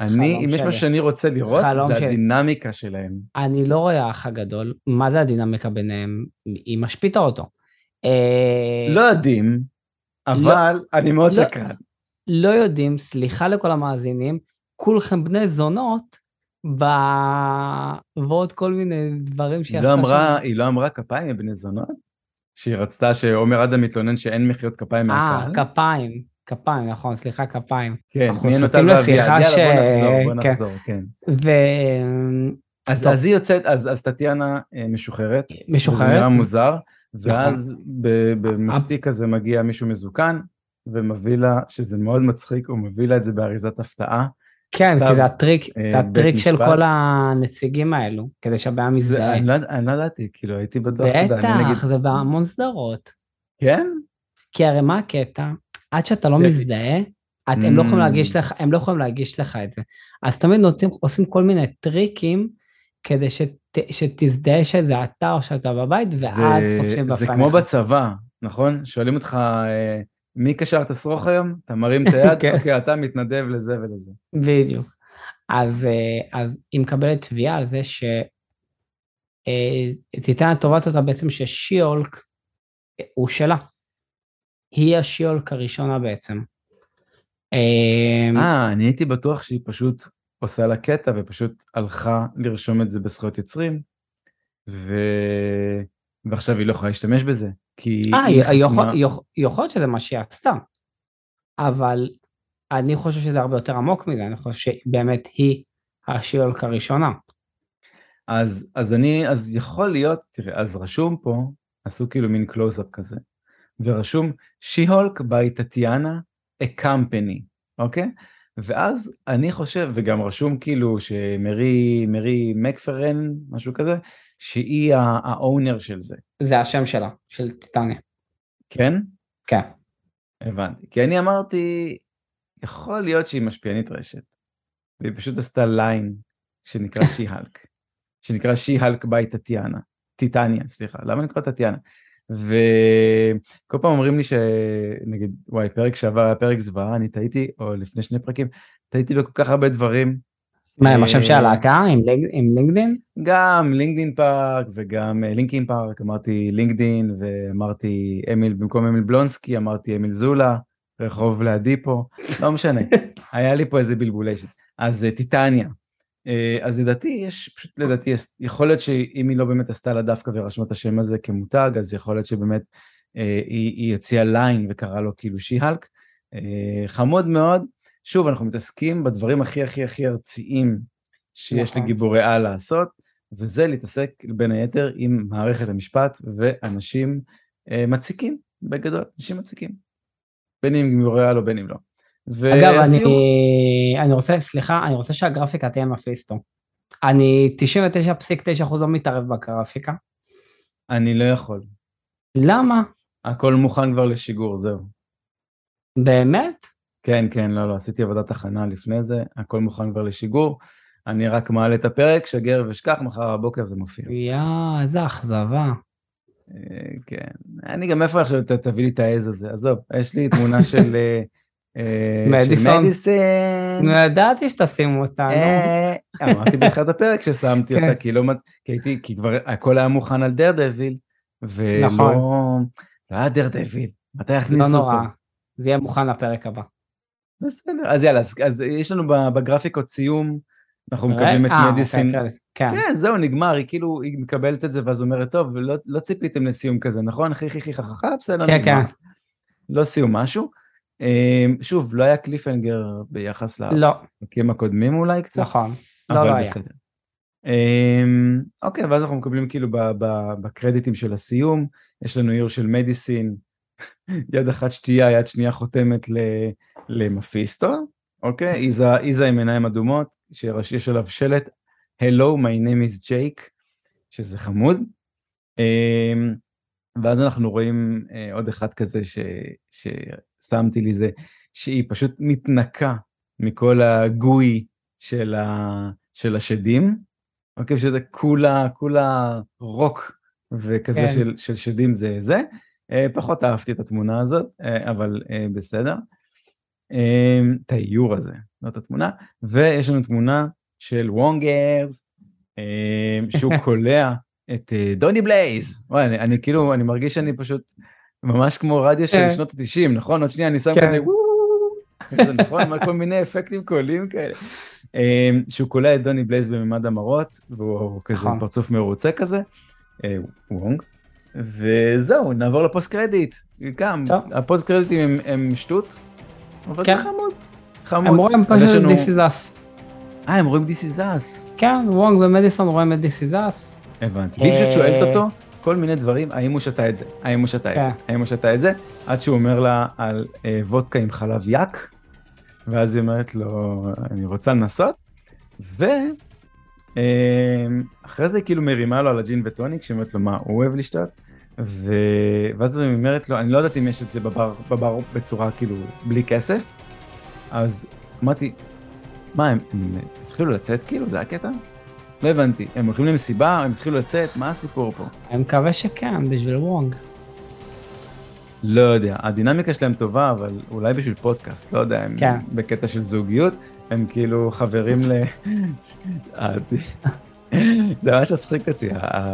אני, אם יש משהו שאני רוצה לראות, זה הדינמיקה שלהם. אני לא רואה האח הגדול, מה זה הדינמיקה ביניהם? היא משפיטה אותו. אה, לא יודעים. אבל אני מאוד לא- סקרן. לא יודעים, סליחה לכל המאזינים, כולכם בני זונות, ב... ועוד כל מיני דברים שהיא היא לא אמרה, שם. היא לא אמרה כפיים לבני זונות? שהיא רצתה שעומר אדם מתלונן שאין מחיאות כפיים אה, מהקהל? כפיים, כפיים, נכון, סליחה, כפיים. כן, אנחנו ואביעד? לשיחה ש- יאללה, בוא נחזור, בוא כן. נחזור, כן. אז טוב. אז היא יוצאת, אז אז טטיאנה אה, משוחררת. וזה ומשוחררת. נראה מוזר, נכון. ואז במפתיע כזה מגיע מישהו מזוקן, ומביא לה, שזה מאוד מצחיק, הוא מביא לה את זה באריזת הפתעה. כן, כי זה הטריק, אה, זה הטריק של. כל הנציגים האלו, כדי שהבעיה זה- מזדהה. אני לא אני לא ידעתי, כאילו הייתי בטוח, אתה יודע, בטח, זה בהמון סדרות. כן? כי הרי מה הקטע? עד שאתה לא זה- מזדהה, את, הם לא יכולים Mm. להגיש לך, הם לא יכולים להגיש לך את זה. אז תמיד נותנים, עושים כל מיני טריקים כדי שת, שתזדהה שזה אתה או שאתה בבית, ואז זה- חושבים זה בפניך. כמו בצבא, נכון? שואלים אותך, אה, מי קשר את השרוך היום? אתה מרים את היד, כן. אוקיי, אתה מתנדב לזה ולזה. בדיוק. אז, אה, אז היא מקבלת תביעה על זה ש... אה, טיטניה תובעת אותה בעצם ששיולק הוא שלה. היא השיולק הראשונה בעצם. אה, אה, אני הייתי בטוח שהיא פשוט עושה לה קטע ופשוט הלכה לרשום את זה בזכויות יוצרים, ו... ועכשיו היא לא יכולה להשתמש בזה, כי אה, יכול- להיות שזה מה שהיא עשתה, אבל אני חושב שזה הרבה יותר עמוק מזה, אני חושב שבאמת היא השיולק הראשונה. אז, אז אני, אז יכול להיות, תראה, אז רשום פה, עשו כאילו מין קלוזאפ כזה, ורשום She-Hulk by טטיאנה, a company, אוקיי? ואז אני חושב, וגם רשום כאילו שמרי, מרי מקפרן, משהו כזה, שהיא האונר של זה, זה השם שלה, של טיטניה. כן? כן. הבנתי. כי אני אמרתי, יכול להיות שהיא משפיענית רשת, והיא פשוט עשתה ליין שנקרא She-Hulk, שנקרא She-Hulk by טטיאנה, טיטניה, סליחה, למה נקרא טטיאנה? וכל פעם אומרים לי שנגיד, וואי, פרק שעבר היה פרק זוועה, אני טעיתי, או לפני שני פרקים, טעיתי בכל כך הרבה דברים, מה, עם השם של אה, הלהקה? עם לינק- עם לינקדין? גם לינקדין פארק וגם אה, לינקין פארק, אמרתי לינקדין ואמרתי אמיל, במקום אמיל בלונסקי אמרתי אמיל זולה, רחוב לידי פה, לא משנה, היה לי פה איזה בלבוליישן. אז אה, טיטניה, אה, אז לדעתי יש, פשוט לדעתי, יכול להיות שאם היא לא באמת עשתה לה דווקא ורשמה את השם הזה כמותג, אז יכול להיות שבאמת אה, היא, הציעה ליין וקראה לו כאילו שי-הלק. אה, חמוד מאוד. שוב, אנחנו מתעסקים בדברים הכי הכי הכי ארציים שיש נכון. לגיבורי על לעשות, וזה להתעסק בין היתר עם מערכת המשפט ואנשים אה, מציקים, בגדול, אנשים מציקים. בין אם גיבורי על או בין אם לא. אגב, אני, והסיום- אני רוצה, סליחה, אני רוצה שהגרפיקה תהיה מפיסטו. אני 99.9% לא מתערב בגרפיקה. אני לא יכול. למה? הכל מוכן כבר לשיגור, זהו. באמת? כן, כן, לא, לא, עשיתי עבודת הכנה לפני זה, הכל מוכן כבר לשיגור. אני רק מעלה את הפרק, שגר ושכח, מחר בבוקר זה מופיע. יא, איזה אכזבה. אה, כן. אני גם איפה עכשיו תביא לי את העז הזה, עזוב, יש לי תמונה של... אה, אה, מדיסון. מדיסון. ידעתי שתשימו אותה, נו. אה, אמרתי בתחילת הפרק ששמתי אותה, כן. כי לא... כי כבר הכל היה מוכן על דר דביל, ולא... נכון. לא היה דר דביל, מתי לא יכניסו אותו? זה יהיה מוכן לפרק הבא. בסדר, אז יאללה, אז, אז יש לנו בגרפיקות סיום, אנחנו מקבלים את אה, מדיסין. אוקיי, כן. כן, זהו, נגמר, היא כאילו, היא מקבלת את זה ואז אומרת, טוב, לא, לא ציפיתם לסיום כזה, נכון? חי חי חי חככה, בסדר, כן, נגמר. כן. לא סיום משהו. אמ, שוב, לא היה קליפנגר ביחס לא, לפרקים הקודמים אולי קצת, נכון. לא, לא היה. אמ, אוקיי, ואז אנחנו מקבלים כאילו בקרדיטים של הסיום, יש לנו עיר של מדיסין, יד אחת שתייה, יד שנייה חותמת למפיסטו, אוקיי? איזה, איזה עם עיניים אדומות, שיש עליו שלט, Hello, my name is Jake, שזה חמוד. אמ, ואז אנחנו רואים אה, עוד אחד כזה ש, ששמתי לי זה, שהיא פשוט מתנקה מכל הגוי של, ה, של השדים, אוקיי, שזה כולה, כולה רוק וכזה כן. של, של שדים זה זה. אה, פחות אהבתי את התמונה הזאת, אה, אבל אה, בסדר. את האיור הזה, לא את התמונה. ויש לנו תמונה של וונגרס, שהוא כולא את דוני בלייז. וואי, אני, אני כאילו, אני מרגיש שאני פשוט ממש כמו רדיו של כן. שנות ה-90, נכון? עוד שנייה אני שם כן. כזה זה נכון, כל מיני אפקטים קוליים כאלה. שהוא כולא את דוני בלייז בממד המראות, והוא כזה נכון. פרצוף מרוצה כזה, וונג. וזהו, נעבור ל post credit. גם. הפוסט קרדיטים הם, הם שטות, אבל כן. זה חמוד. חמוד. הם רואים פשוט לנו- This is us. אה, הם רואים This is us. כן, וונג ומדיסון רואים את This is us. הבנתי. והיא פשוט אה. שואלת אותו כל מיני דברים, האם הוא שתה את זה? האם הוא שתה את כן. זה? האם הוא שתה את זה? עד שהוא אומר לה על אה, וודקה עם חלב יק, ואז היא אומרת לו, אני רוצה לנסות, ואחרי זה היא כאילו מרימה לו על הג'ין וטוניק, שהיא אומרת לו מה הוא אוהב לשתות, ו... ואז היא אומרת לו, אני לא יודעת אם יש את זה בבר, בבר בצורה כאילו בלי כסף, אז אמרתי, מה הם, הם התחילו לצאת כאילו? זה הקטע? לא הבנתי, הם הולכים למסיבה, הם התחילו לצאת, מה הסיפור פה? אני מקווה שכן, בשביל וונג. לא יודע, הדינמיקה שלהם טובה, אבל אולי בשביל פודקאסט, לא יודע, הם כן. בקטע של זוגיות, הם כאילו חברים ל... זה ממש הצחיק אותי,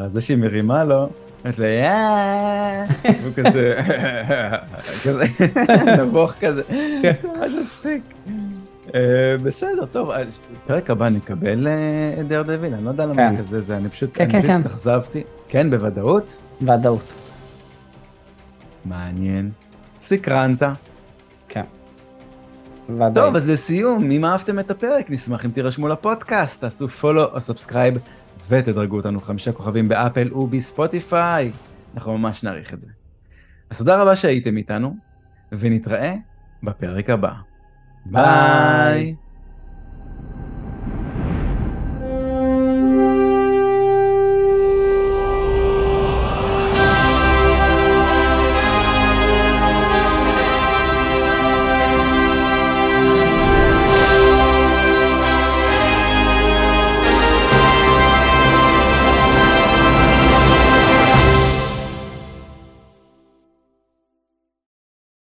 זה שהיא מרימה לו, אומרת לו יאה, והוא כזה, כזה, נבוך כזה, זה ממש מצחיק. אה, בסדר, טוב, אז בפרק הבא נקבל אה, את דר דוויל, אני לא יודע למה כן. כזה, זה, אני פשוט, כן, אני כן, כן. התאכזבתי, כן, בוודאות, ודאות. מעניין, סקרנת. כן. טוב, אז לסיום, אם אהבתם את הפרק, נשמח אם תירשמו לפודקאסט, תעשו פולו או ותדרגו אותנו חמישה כוכבים באפל ובספוטיפיי. אנחנו ממש נעריך את זה. אז תודה רבה שהייתם איתנו, ונתראה בפרק הבא. ביי. ביי.